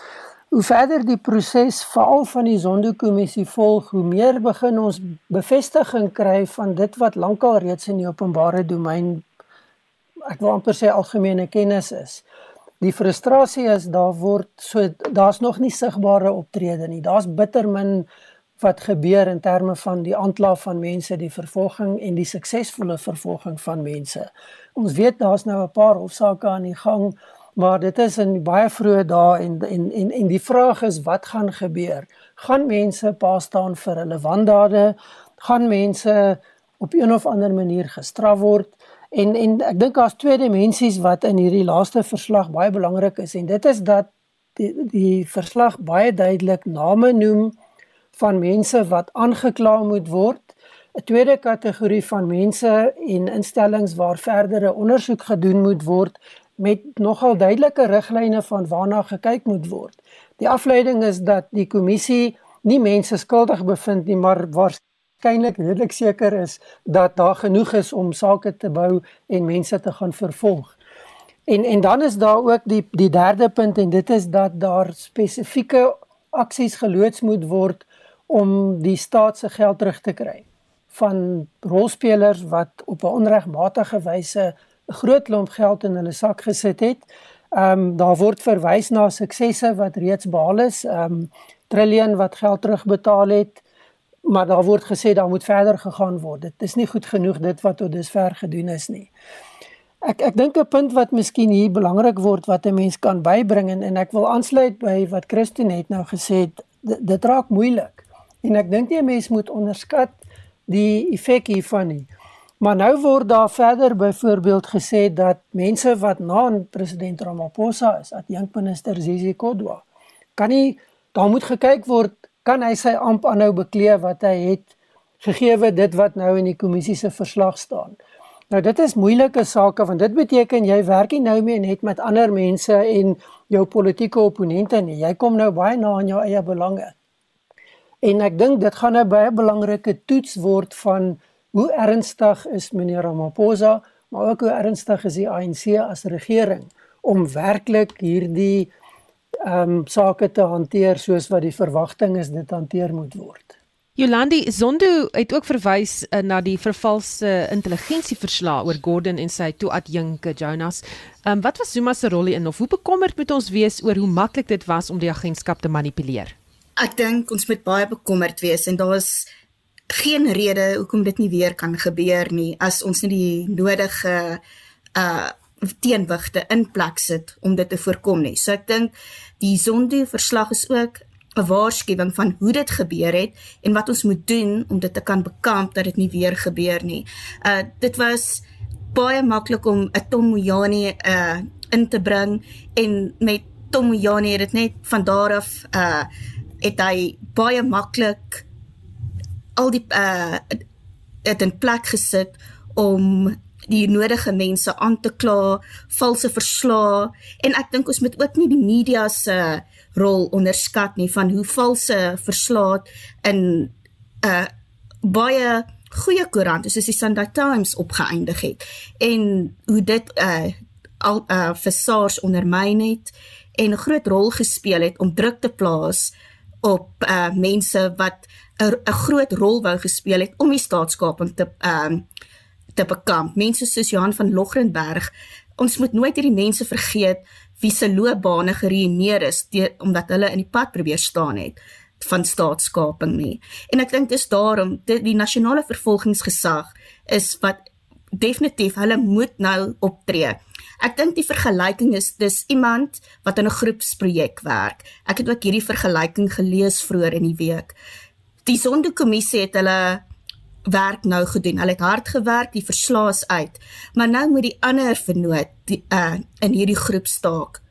hoe verder die proses veral van die Zondo-kommissie volg, hoe meer begin ons bevestiging kry van dit wat lankal reeds in die openbare domein ek wil amper sê algemene kennis is. Die frustrasie is daar word so daar's nog nie sigbare optrede nie. Daar's bitter min wat gebeur in terme van die aanklag van mense, die vervolging en die suksesvolle vervolging van mense. Ons weet daar's nou 'n paar hofsaake aan die gang, maar dit is in baie vroeë dae en en en en die vraag is wat gaan gebeur? Gaan mense pa staan vir hulle wandade? Gaan mense op een of ander manier gestraf word? En en ek dink daar's twee dimensies wat in hierdie laaste verslag baie belangrik is en dit is dat die die verslag baie duidelik name noem van mense wat aangekla moet word 'n tweede kategorie van mense en instellings waar verdere ondersoek gedoen moet word met nogal duidelike riglyne van waarna gekyk moet word. Die afleiding is dat die kommissie nie mense skuldig bevind nie, maar waarskynlik redelik seker is dat daar genoeg is om sake te bou en mense te gaan vervolg. En en dan is daar ook die die derde punt en dit is dat daar spesifieke aksies geloods moet word om die staat se geld terug te kry van rolspelers wat op 'n onregmatige wyse 'n groot klomp geld in hulle sak gesit het. Ehm um, daar word verwys na suksesse wat reeds behaal is, ehm um, triljoen wat geld terugbetaal het, maar daar word gesê daar moet verder gegaan word. Dit is nie goed genoeg dit wat tot dusver gedoen is nie. Ek ek dink 'n punt wat miskien hier belangrik word wat 'n mens kan bybring en, en ek wil aansluit by wat Christine net nou gesê het, dit, dit raak moeilik. En ek dink nie 'n mens moet onderskat die effek hiervan nie. Maar nou word daar verder byvoorbeeld gesê dat mense wat na president Ramaphosa is, adjunk minister Zizi Kodwa, kan nie daar moet gekyk word kan hy sy amp aanhou beklee wat hy het gegeewe dit wat nou in die kommissie se verslag staan. Nou dit is moeilike sake want dit beteken jy werk nie nou meer net met ander mense en jou politieke opponente nie. Jy kom nou baie na aan jou eie belange. En ek dink dit gaan 'n baie belangrike toets word van hoe ernstig is meneer Ramaphosa, maar ook hoe ernstig is die ANC as regering om werklik hierdie ehm um, sake te hanteer soos wat die verwagting is dit hanteer moet word. Jolandi Zondo het ook verwys uh, na die vervalse intelligensieverslag oor Gordon en sy toe-adjunke Jonas. Um, wat was Zuma se rol hierin of hoe bekommerd moet ons wees oor hoe maklik dit was om die agentskap te manipuleer? Ek dink ons moet baie bekommerd wees en daar is geen rede hoekom dit nie weer kan gebeur nie as ons nie die nodige uh teenwigte in plek sit om dit te voorkom nie. So ek dink die Zondo verslag is ook 'n waarskuwing van hoe dit gebeur het en wat ons moet doen om dit te kan bekamp dat dit nie weer gebeur nie. Uh dit was baie maklik om 'n Tom Moyani uh in te bring en met Tom Moyani het dit net van daar af uh het hy baie maklik al die uh dit in plek gesit om die nodige mense aan te kla, valse verslae en ek dink ons moet ook nie die media se rol onderskat nie van hoe valse verslaat in 'n uh, baie goeie koerant soos die Sunday Times opgeëindig het en hoe dit uh al uh vir SARS ondermyn het en 'n groot rol gespeel het om druk te plaas op uh mense wat 'n groot rol wou gespeel het om die staatskaping te uh, te bekamp. Mense soos Johan van Logrenberg, ons moet nooit hierdie mense vergeet wie se loopbane geruïneer is die, omdat hulle in die pad probeer staan het van staatskaping nie. En ek dink dis daarom die, die nasionale vervolgingsgesag is wat definitief hulle moet nou optree. Ek dink die vergelyking is dis iemand wat in 'n groepsprojek werk. Ek het ook hierdie vergelyking gelees vroeër in die week. Die Sonderkommissie het hulle werk nou gedoen. Hulle het hard gewerk, die verslaas uit. Maar nou moet die ander vernoot die uh in hierdie groep staak.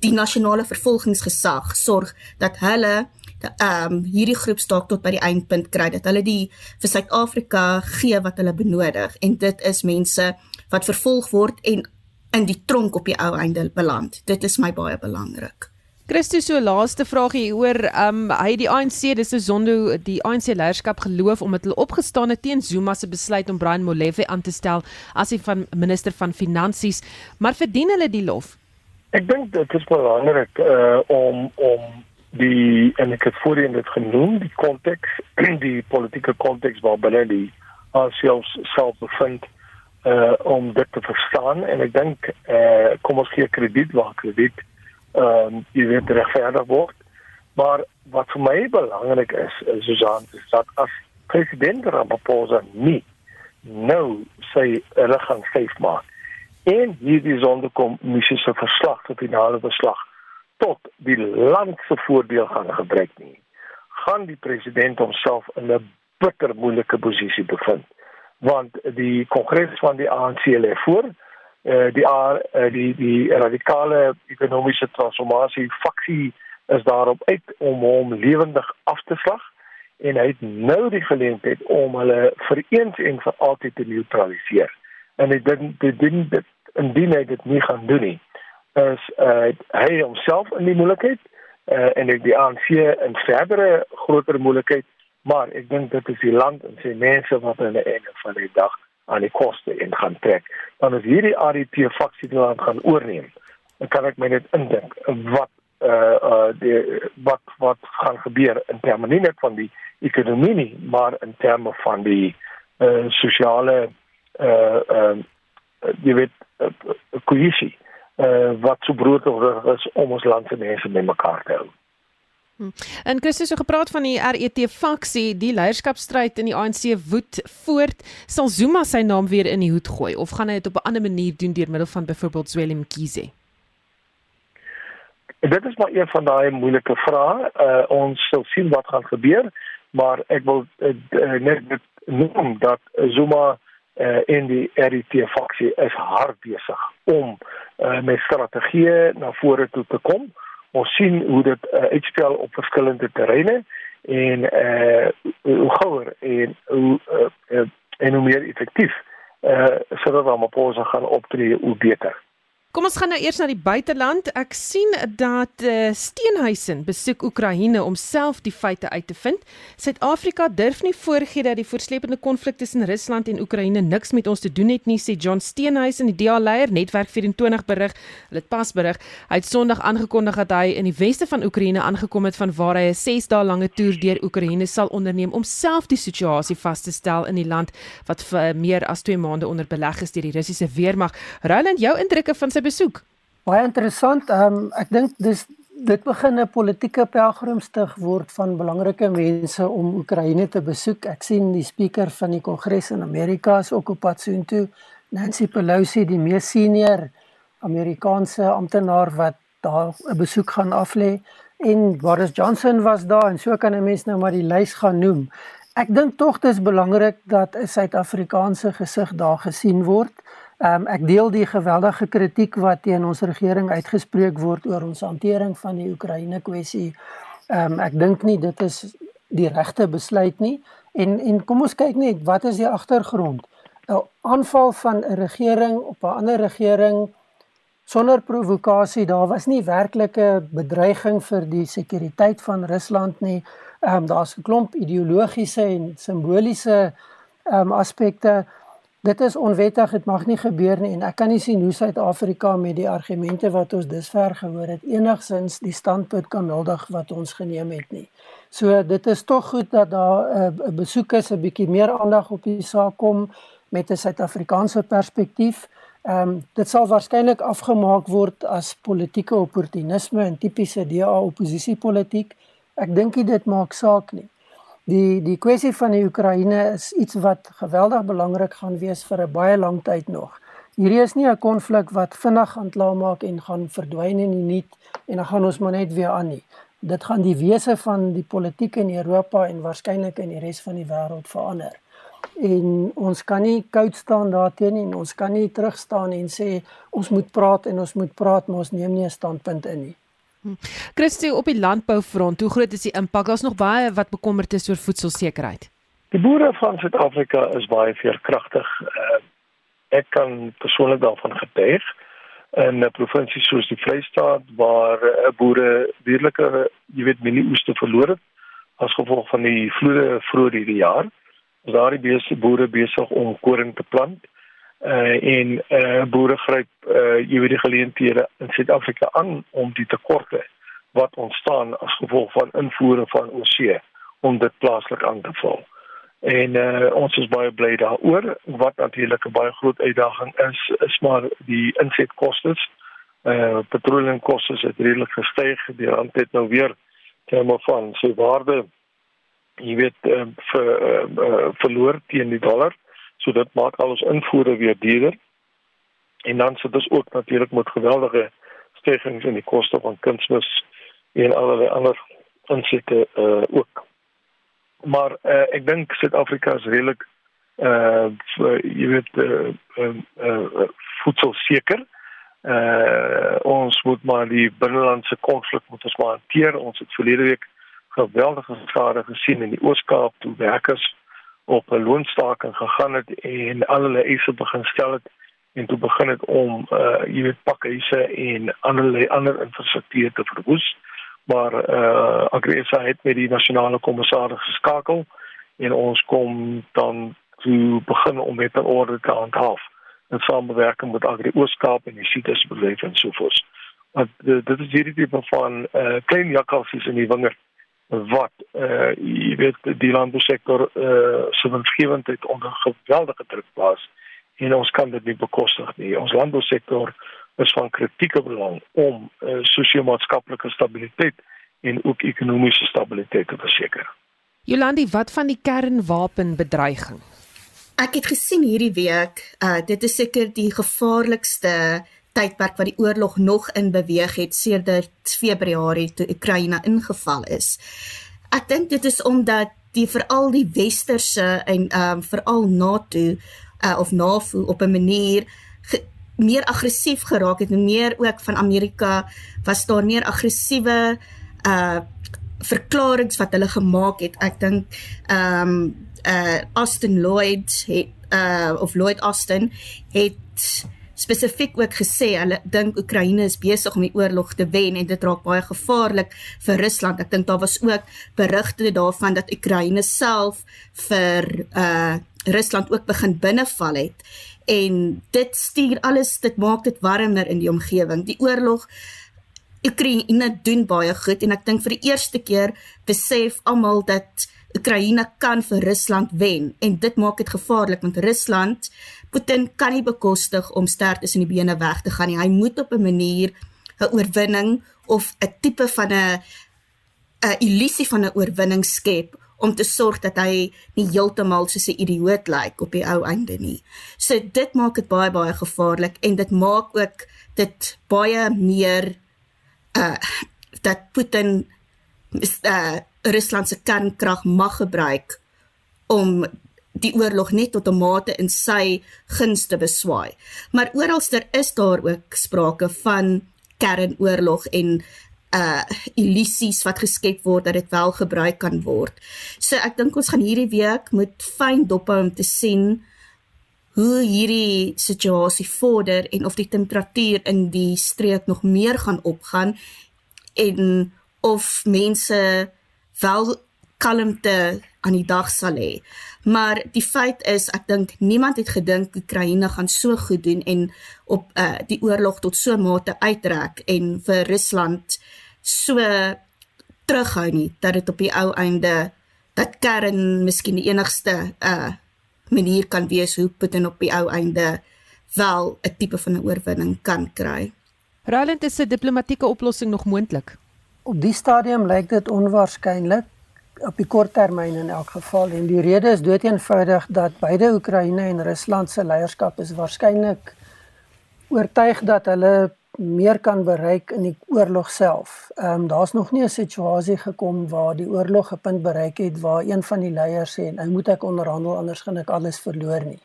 Die nasionale vervolgingsgesag sorg dat hulle ehm um, hierdie groep staak tot by die eindpunt kry dat hulle die vir Suid-Afrika gee wat hulle benodig en dit is mense wat vervolg word en in die tronk op die ou einde beland. Dit is my baie belangrik. Christus so laaste vraagie oor um hy die ANC dis 'n sondo die ANC leierskap geloof omdat hulle opgestaan het teen Zuma se besluit om Brian Molefe aan te stel as die van minister van finansies. Maar verdien hulle die lof? Ek dink dit is belangrik uh om om die en ek het voorheen dit genoem die konteks die politieke konteks waarbinne die ANC self bevind uh om dit te verstaan. En ek dink uh kom ons gee krediet waar krediet ehm um, jy weet regverdig word. Maar wat vir my belangrik is, is Susan, is dat as president Ramaphosa nie nou sy hulle gaan styf maak en hierdie sonderkommissie se verslag, die finale verslag tot die land se voordeel gaan gebruik nie, gaan die president homself in 'n bitter moeilike posisie bevind want die kongres van die ANC lê voor Eh, die uh, die die radikale ekonomiese transformasie faksie is daarop uit om hom lewendig af te slag en hy het nou die geleentheid om hulle vir eens en vir altyd te neutraliseer. En hy dink dit ding dit indien hy dit nie gaan doen nie is uh, hy homself in die moeilikheid uh, en ek die ANC in verdere groter moeilikheid maar ek dink dit is die land en sy mense wat die einde van die dag aan die koste en gaan trek. Dan as hierdie ADT faksie land gaan oorneem, dan kan ek my net indink wat uh uh die wat wat gaan gebeur in terme nie net van die ekonomie nie, maar in terme van die uh sosiale uh uh jy weet uh, kohesie uh wat so broodnodig is om ons land se mense bymekaar te hou. Hm. En Christus het gepraat van die RET faksie, die leierskapstryd in die ANC woed voort. Sal Zuma sy naam weer in die hoed gooi of gaan hy dit op 'n ander manier doen deur middel van byvoorbeeld Zwelin Mkhize? Dit is maar een van daai moeilike vrae. Uh, ons sal sien wat gaan gebeur, maar ek wil uh, net noem dat Zuma uh, in die RET faksie is hard besig om uh, met strategieë na vore toe te kom ons sien hoe dit uh, uitspel op verskillende terreine en eh uh, hoe gouer en hoe uh, en hoe meer effektief eh uh, sodat Ramaphosa gaan optree hoe beter. Kom ons gaan nou eers na die buiteland. Ek sien dat uh, Steenhuisen besoek Oekraïne om self die feite uit te vind. Suid-Afrika durf nie voorgee dat die voorslepende konflik tussen Rusland en Oekraïne niks met ons te doen het nie, sê John Steenhuisen, die DA-leier, Netwerk 24 berig. Hulle het pas berig. Hy het Sondag aangekondig dat hy in die weste van Oekraïne aangekom het van waar hy 'n 6 dae lange toer deur Oekraïne sal onderneem om self die situasie vas te stel in die land wat vir meer as 2 maande onder beleg is deur die Russiese weermag. Roland, jou indrukke van sy besoek? Baie interessant. Ehm um, ek dink dis dit begin 'n politieke pelgrimstig word van belangrike mense om Oekraïne te besoek. Ek sien die spreker van die Kongres in Amerika is ook op pad soontoe. Nancy Pelosi, die mees senior Amerikaanse amptenaar wat daar 'n besoek gaan aflê en Boris Johnson was daar en so kan 'n mens nou maar die lys gaan noem. Ek dink tog dis belangrik dat 'n Suid-Afrikaanse gesig daar gesien word. Um, ek deel die geweldige kritiek wat teen ons regering uitgespreek word oor ons hantering van die Oekraïne kwessie. Um, ek dink nie dit is die regte besluit nie. En en kom ons kyk net wat is die agtergrond? 'n Aanval van 'n regering op 'n ander regering sonder provokasie. Daar was nie werklike bedreiging vir die sekuriteit van Rusland nie. Ehm um, daar's 'n klomp ideologiese en simboliese ehm um, aspekte dit is onwettig, dit mag nie gebeur nie en ek kan nie sien hoe Suid-Afrika met die argumente wat ons dusver gehoor het enigsins die standpunt kan huldig wat ons geneem het nie. So dit is tog goed dat daar 'n uh, besoek is 'n bietjie meer aandag op die saak kom met 'n Suid-Afrikaanse perspektief. Ehm um, dit sal waarskynlik afgemaak word as politieke opportunisme en tipiese DA oppositiepolitiek. Ek dink dit maak saak nie. Die die kwessie van die Oekraïne is iets wat geweldig belangrik gaan wees vir 'n baie lang tyd nog. Hierdie is nie 'n konflik wat vinnig gaan klaarmaak en gaan verdwyn in die niet en dan gaan ons maar net weer aan nie. Dit gaan die wese van die politiek in Europa en waarskynlik in die res van die wêreld verander. En ons kan nie koud staan daarteen nie en ons kan nie terug staan en sê ons moet praat en ons moet praat maar ons neem nie 'n standpunt in nie. Christie op die landboufront, hoe groot is die impak? Daar's nog baie wat bekommerd is oor voedselsekerheid. Die boere van Suid-Afrika is baie veerkragtig. Uh, ek kan persoonlik daarvan getuig in 'n provinsie soos die Vrystaat waar uh, boere weerlike, jy weet, mielieoeste verloor het as gevolg van die vloede vroeër hierdie jaar. Is die boere besig om koring te plant uh en uh boere gryp uh jy weet die geleenthede in Suid-Afrika aan om die tekorte wat ontstaan as gevolg van invoere van oorsee om dit plaaslik aan te vul. En uh ons is baie bly daaroor wat natuurlik 'n baie groot uitdaging is is maar die insetkoste. Uh petroleumkoste het redelik gestyg. Die rand het nou weer terme van sy waarde jy weet uh, vir uh, uh, verloor teen die dollar. Uh So dit maak al ons invoere weer duurder. En dan sit ons ook natuurlik met geweldige stygings in die koste van kunsmis en allerlei ander insette uh ook. Maar uh ek dink Suid-Afrika is redelik uh jy weet uh, uh, uh voedsel seker. Uh ons moet maar die binnelandse konflik moet ons maar hanteer. Ons het verlede week geweldige skade gesien in die Oos-Kaap toe werkers op 'n loonstaking gegaan het en al hulle eise begin stel het en toe begin het om uh jy weet pakhuise en allerlei ander infrastruktuur te verwoes maar uh Agresa het met die nasionale kommissaris geskakel en ons kom dan toe begin om met 'n orde te handhaaf in samewerking met Agri Ooskaap en die Citrus bedryf en so voort. Want dit is hierdie tipe van uh klein jakkalsies in die wingerd wat uh jy weet die landbousektor uh se winsgewendheid onder geweldige druk plaas en ons kan dit nie bekostig nie. Ons landbousektor is van kritieke belang om uh sosio-maatskaplike stabiliteit en ook ekonomiese stabiliteit te verseker. Jolandi, wat van die kernwapenbedreiging? Ek het gesien hierdie week, uh dit is seker die gevaarlikste tydperk wat die oorlog nog in beweeg het sedert Februarie toe Oekraïne ingeval is. Ek dink dit is omdat die veral die westerse en ehm um, veral NATO uh, of NAVO op 'n manier ge, meer aggressief geraak het en meer ook van Amerika was daar meer aggressiewe uh verklaringe wat hulle gemaak het. Ek dink ehm um, uh Austin Lloyd het uh of Lloyd Austin het spesifiek ook gesê hulle dink Oekraïne is besig om die oorlog te wen en dit raak baie gevaarlik vir Rusland. Ek dink daar was ook berigte daarvan dat Oekraïne self vir uh Rusland ook begin binneval het en dit stuur alles dit maak dit warmer in die omgewing. Die oorlog Oekraïne doen baie goed en ek dink vir die eerste keer besef almal dat Oekraïne kan vir Rusland wen en dit maak dit gevaarlik want Rusland Putin kan nie bekostig om sterk tussen die bene weg te gaan nie. Hy moet op 'n manier 'n oorwinning of 'n tipe van 'n 'n illusie van 'n oorwinning skep om te sorg dat hy nie heeltemal soos 'n idioot lyk op die ou einde nie. So dit maak dit baie baie gevaarlik en dit maak ook dit baie meer uh dat Putin uh Rusland se kernkrag mag gebruik om die oorlog net tot 'n mate in sy guns te beswaai. Maar oralster is daar ook sprake van kernoorlog en uh illusies wat geskep word dat dit wel gebruik kan word. So ek dink ons gaan hierdie week moet fyn dop hou om te sien hoe hierdie situasie vorder en of die temperatuur in die streek nog meer gaan opgaan en of mense wel kalmte aan die dag sal hê. Maar die feit is ek dink niemand het gedink Oekraïne gaan so goed doen en op uh, die oorlog tot so mate uitrek en vir Rusland so terughou nie dat dit op die ou einde dat kern miskien die enigste uh manier kan wees hoe Putin op die ou einde wel 'n tipe van 'n oorwinning kan kry. Roland is 'n diplomatieke oplossing nog moontlik. Op die stadium lyk dit onwaarskynlik op die kort termyn in elk geval en die rede is doeteenvoudig dat beide Oekraïne en Rusland se leierskap is waarskynlik oortuig dat hulle meer kan bereik in die oorlog self. Ehm um, daar's nog nie 'n situasie gekom waar die oorlog 'n punt bereik het waar een van die leiers sê nou moet ek onderhandel anders gaan ek alles verloor nie.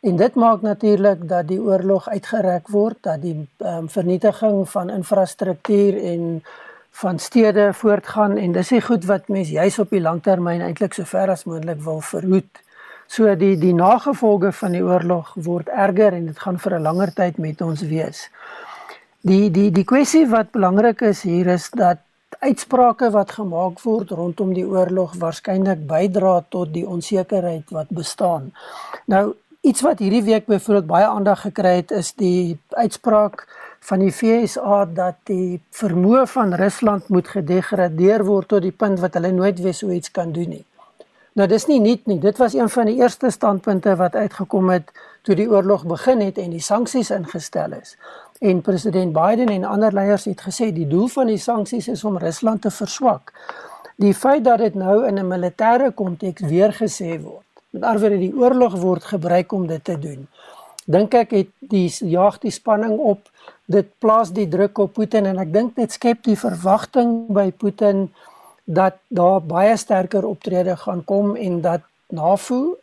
En dit maak natuurlik dat die oorlog uitgereik word, dat die ehm um, vernietiging van infrastruktuur en van stede voortgaan en dis nie goed wat mens juis op die langtermyn eintlik so ver as moontlik wil verhoed. So die die nagevolge van die oorlog word erger en dit gaan vir 'n langer tyd met ons wees. Die die die kwessie wat belangrik is hier is dat uitsprake wat gemaak word rondom die oorlog waarskynlik bydra tot die onsekerheid wat bestaan. Nou iets wat hierdie week byvoorbeeld baie aandag gekry het is die uitspraak van die FSA dat die vermoë van Rusland moet gedegradeer word tot die punt wat hulle nooit weer so iets kan doen nie. Nou dis nie nuut nie. Dit was een van die eerste standpunte wat uitgekom het toe die oorlog begin het en die sanksies ingestel is. En president Biden en ander leiers het gesê die doel van die sanksies is om Rusland te verswak. Die feit dat dit nou in 'n militêre konteks weer gesê word. Met ander woorde die oorlog word gebruik om dit te doen. Dink ek het die jaag die spanning op dit plaas die druk op Putin en ek dink dit skep die verwagting by Putin dat daar baie sterker optrede gaan kom en dat NAVO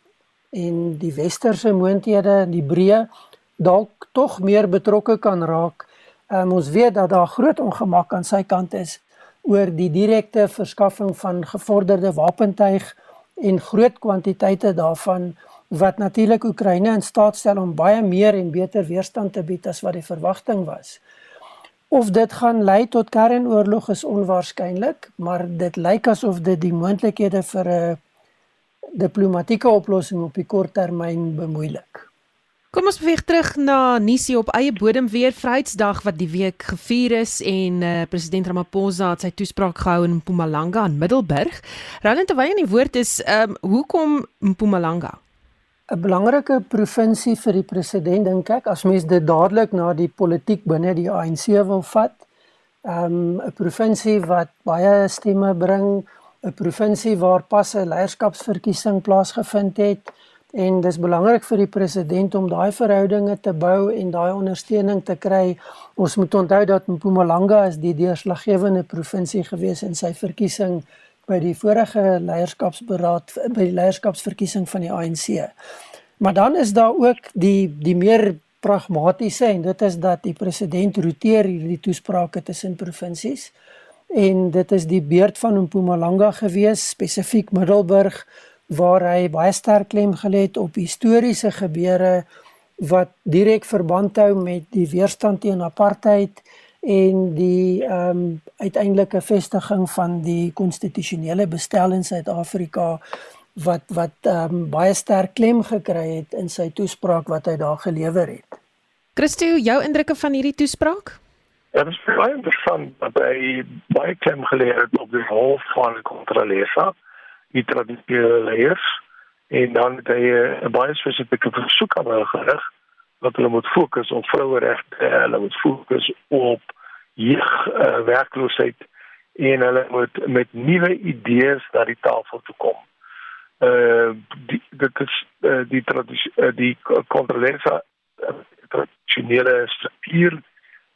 en die westerse moondhede die breë dalk tog meer betrokke kan raak. Um, ons weet dat daar groot ongemak aan sy kant is oor die direkte verskaffing van gevorderde wapentuig en groot kwantiteite daarvan wat natuurlik Oekraïne in staat stel om baie meer en beter weerstand te bied as wat die verwagting was. Of dit gaan lei tot kernoorlog is onwaarskynlik, maar dit lyk asof dit die moontlikhede vir 'n diplomatieke oplossing op die kort termyn bemoeilik. Kom ons beweeg terug na Nisie op eie bodem weer Vryheidsdag wat die week gevier is en uh, president Ramaphosa het sy toespraak gehou in Mpumalanga in Middelburg. Roland terwyl in die woord is, ehm um, hoekom Mpumalanga? 'n belangrike provinsie vir die president dink ek as mens dit dadelik na die politiek binne die ANC wil vat. Um 'n provinsie wat baie stemme bring, 'n provinsie waar pas 'n leierskapsverkiesing plaasgevind het en dis belangrik vir die president om daai verhoudinge te bou en daai ondersteuning te kry. Ons moet onthou dat Mpumalanga is die deurslaggewende provinsie gewees in sy verkiesing by die vorige leierskapsberaad by die leierskapsverkiesing van die ANC. Maar dan is daar ook die die meer pragmatiese en dit is dat die president roteer hierdie toesprake tussen provinsies en dit is die beurt van Mpumalanga gewees spesifiek Middelburg waar hy baie sterk klem gelê het op historiese gebeure wat direk verband hou met die weerstand teen apartheid en die ehm um, uiteindelike vestiging van die konstitusionele bestel in Suid-Afrika wat wat ehm um, baie sterk klem gekry het in sy toespraak wat hy daar gelewer het. Christo, jou indrukke van hierdie toespraak? Ja, dit is baie interessant dat hy baie klem geleer het op die rol van kontrolesa, die tradisionele leiers en dan het hy 'n baie spesifieke versoek aan hulle gerig dat hulle moet fokus op vroueregte, hulle moet fokus op jeug uh, werkloosheid en hulle moet met nuwe idees na die tafel toe kom. Uh die dit is uh, die uh, die kontrolesa uh, tradisionele struktuur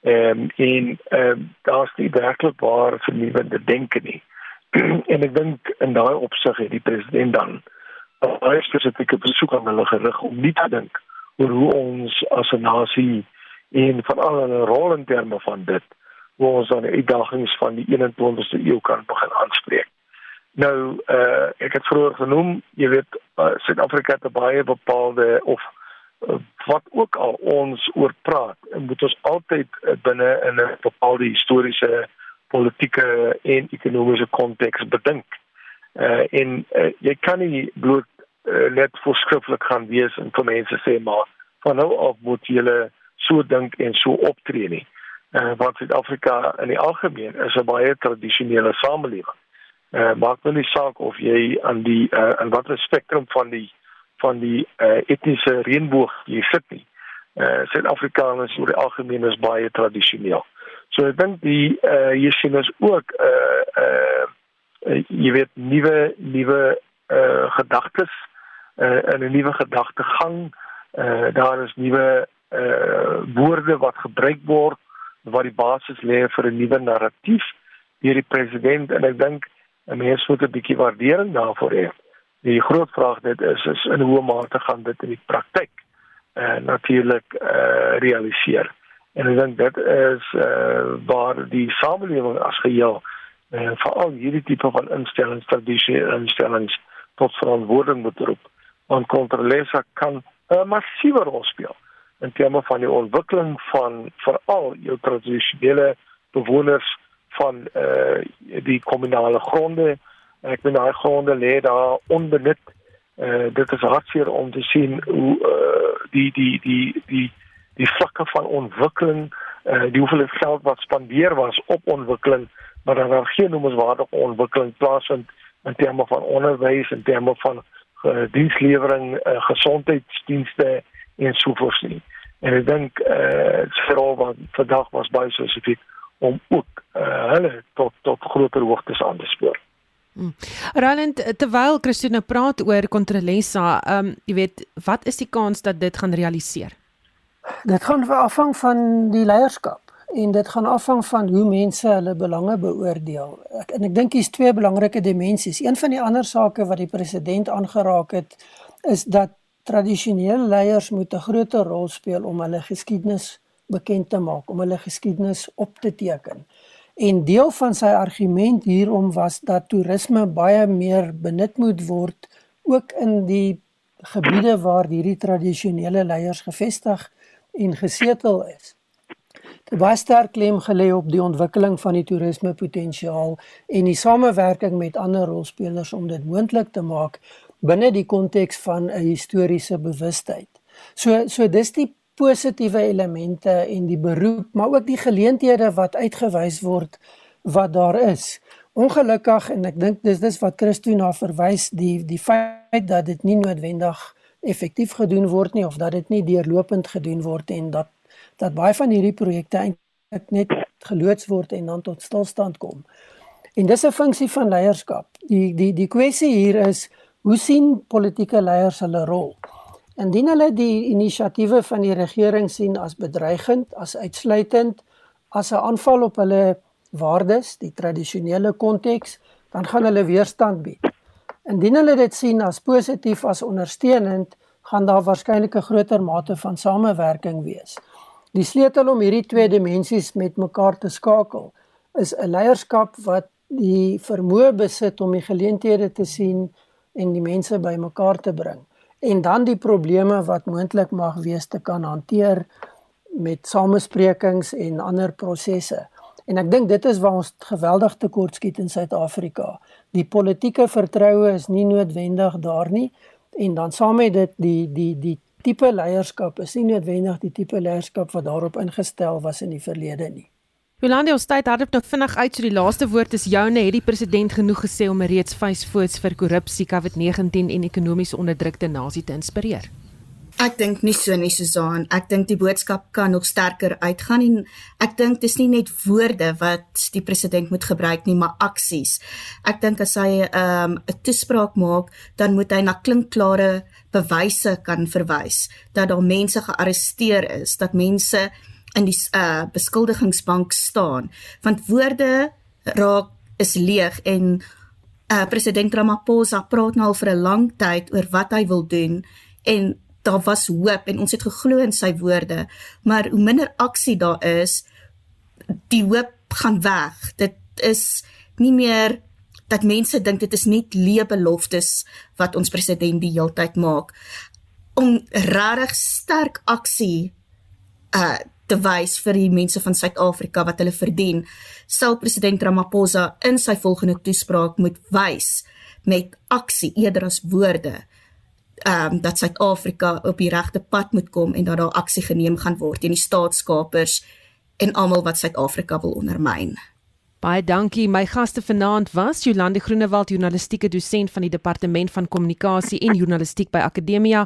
um, en um, daar's nie werklik waar vernuwende denke nie. en ek dink in daai opsig het die president dan baie spesifieke versoek aan hulle gerig om nie te dink oor hoe ons as 'n nasie en veral 'n rol in terme van dit hoe ons aan die uitdagings van die 21ste eeu kan begin aanspreek. Nou uh ek het vroeër genoem, jy weet uh, Suid-Afrika het baie bepaalde of uh, wat ook al ons oor praat, moet ons altyd uh, binne in 'n bepaalde historiese, politieke en ekonomiese konteks bedink. Uh en uh, jy kan nie bloot uh, net voorskrifklik gaan wees en vir mense sê maar van nou af moet julle so dink en so optree nie. Uh, want Suid-Afrika in die algemeen is 'n baie tradisionele samelewing. Uh, maak nou nie saak of jy aan die uh, aan watter spektrum van die van die uh, etniese reënboog jy sit nie. Uh, Suid-Afrikaners oor die algemeen is baie tradisioneel. So ek dink die uh, hier sien ons ook uh, uh, uh, jy weet nuwe nuwe uh, gedagtes uh, in 'n nuwe gedagtegang. Uh, daar is nuwe uh, woorde wat gebruik word wat die basis lê vir 'n nuwe narratief deur die president en ek dink 'n mens moet 'n bietjie waardering daarvoor hê. Die groot vraag dit is is in hoe mate gaan dit in die praktyk uh, natuurlik uh, realiseer. En ek dink dit is uh, waar die samelewing as geheel eh uh, veral hierdie tipe van instellings tradisionele instellings tot verantwoording moet roep want kontrolesa kan 'n massiewe rol speel in terme van die ontwikkeling van veral jou tradisionele bewoners van eh uh, die kommunale gronde. Ek bedoel daai gronde lê daar onbenut. Eh uh, dit is hartseer om te sien hoe eh uh, die die die die die vlakke van ontwikkeling eh uh, die hoeveel geld wat spandeer was op ontwikkeling maar daar geen noemenswaardige ontwikkeling plaasvind in terme van onderwys en terme van uh, dienslewering, uh, gesondheidsdienste en so voort nie. En ek dink eh uh, veral wat vandag was baie spesifiek om ook eh uh, hulle tot tot groter hoogtes aan te spoor. Hmm. Roland, terwyl Christina praat oor Controlesa, ehm um, jy weet, wat is die kans dat dit gaan realiseer? Dit gaan afhang van die leierskap en dit gaan afhang van hoe mense hulle belange beoordeel. Ek en ek dink hier's twee belangrike dimensies. Een van die ander sake wat die president aangeraak het is dat tradisionele leiers moet 'n groter rol speel om hulle geskiedenis bekend te maak, om hulle geskiedenis op te teken. En deel van sy argument hierom was dat toerisme baie meer benut moet word ook in die gebiede waar hierdie tradisionele leiers gevestig en gesetel is. Dit was sterk klem gelê op die ontwikkeling van die toerisme potensiaal en die samewerking met ander rolspelers om dit moontlik te maak binne die konteks van 'n historiese bewustheid. So so dis die positiewe elemente en die beroep, maar ook die geleenthede wat uitgewys word wat daar is. Ongelukkig en ek dink dis dis wat Christo na verwys die die feit dat dit nie noodwendig effektief gedoen word nie of dat dit nie deurlopend gedoen word en dat dat baie van hierdie projekte eintlik net geloods word en dan tot stilstand kom. En dis 'n funksie van leierskap. Die die die kwessie hier is Hoe sien politieke leiers hulle rol? Indien hulle die inisiatiewe van die regering sien as bedreigend, as uitsluitend, as 'n aanval op hulle waardes, die tradisionele konteks, dan gaan hulle weerstand bied. Indien hulle dit sien as positief, as ondersteunend, gaan daar waarskynlik 'n groter mate van samewerking wees. Die sleutel om hierdie twee dimensies met mekaar te skakel, is 'n leierskap wat die vermoë besit om die geleenthede te sien en die mense bymekaar te bring en dan die probleme wat moontlik mag wees te kan hanteer met samesprekings en ander prosesse. En ek dink dit is waar ons geweldig tekortskiet in Suid-Afrika. Die politieke vertroue is nie noodwendig daar nie en dan saam met dit die die die tipe leierskap is nie noodwendig die tipe leierskap wat daarop ingestel was in die verlede nie. Jolande, ons tyd hardop nog vinnig uit so die laaste woord is joune. Het die president genoeg gesê om reeds vuisvoets vir korrupsie, COVID-19 en ekonomiese onderdrukte nasie te inspireer? Ek dink nie so nie Susan. Ek dink die boodskap kan nog sterker uitgaan en ek dink dis nie net woorde wat die president moet gebruik nie, maar aksies. Ek dink as hy 'n um, 'n toespraak maak, dan moet hy na klinkklare bewyse kan verwys dat daar mense gearresteer is, dat mense in die uh, beskuldigingsbank staan want woorde raak is leeg en uh, president Ramaphosa praat nou al vir 'n lang tyd oor wat hy wil doen en daar was hoop en ons het geglo in sy woorde maar hoe minder aksie daar is die hoop gaan weg. Dit is nie meer dat mense dink dit is net leë beloftes wat ons president die heeltyd maak. Om regtig sterk aksie uh te wys vir die mense van Suid-Afrika wat hulle verdien, sal president Ramaphosa in sy volgende toespraak moet wys met aksie eerder as woorde ehm um, dat Suid-Afrika op die regte pad moet kom en dat daar aksie geneem gaan word teen die staatskapers en almal wat Suid-Afrika wil ondermyn. Baie dankie. My gaste vanaand was Jolande Groenewald, journalistieke dosent van die Departement van Kommunikasie en Journalistiek by Akademia,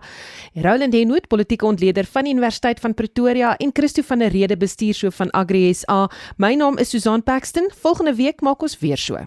Roland Henwood, politieke ontleder van die Universiteit van Pretoria en Christo van der Rede, bestuurshoof van Agri SA. My naam is Susan Paxton. Volgende week maak ons weer so.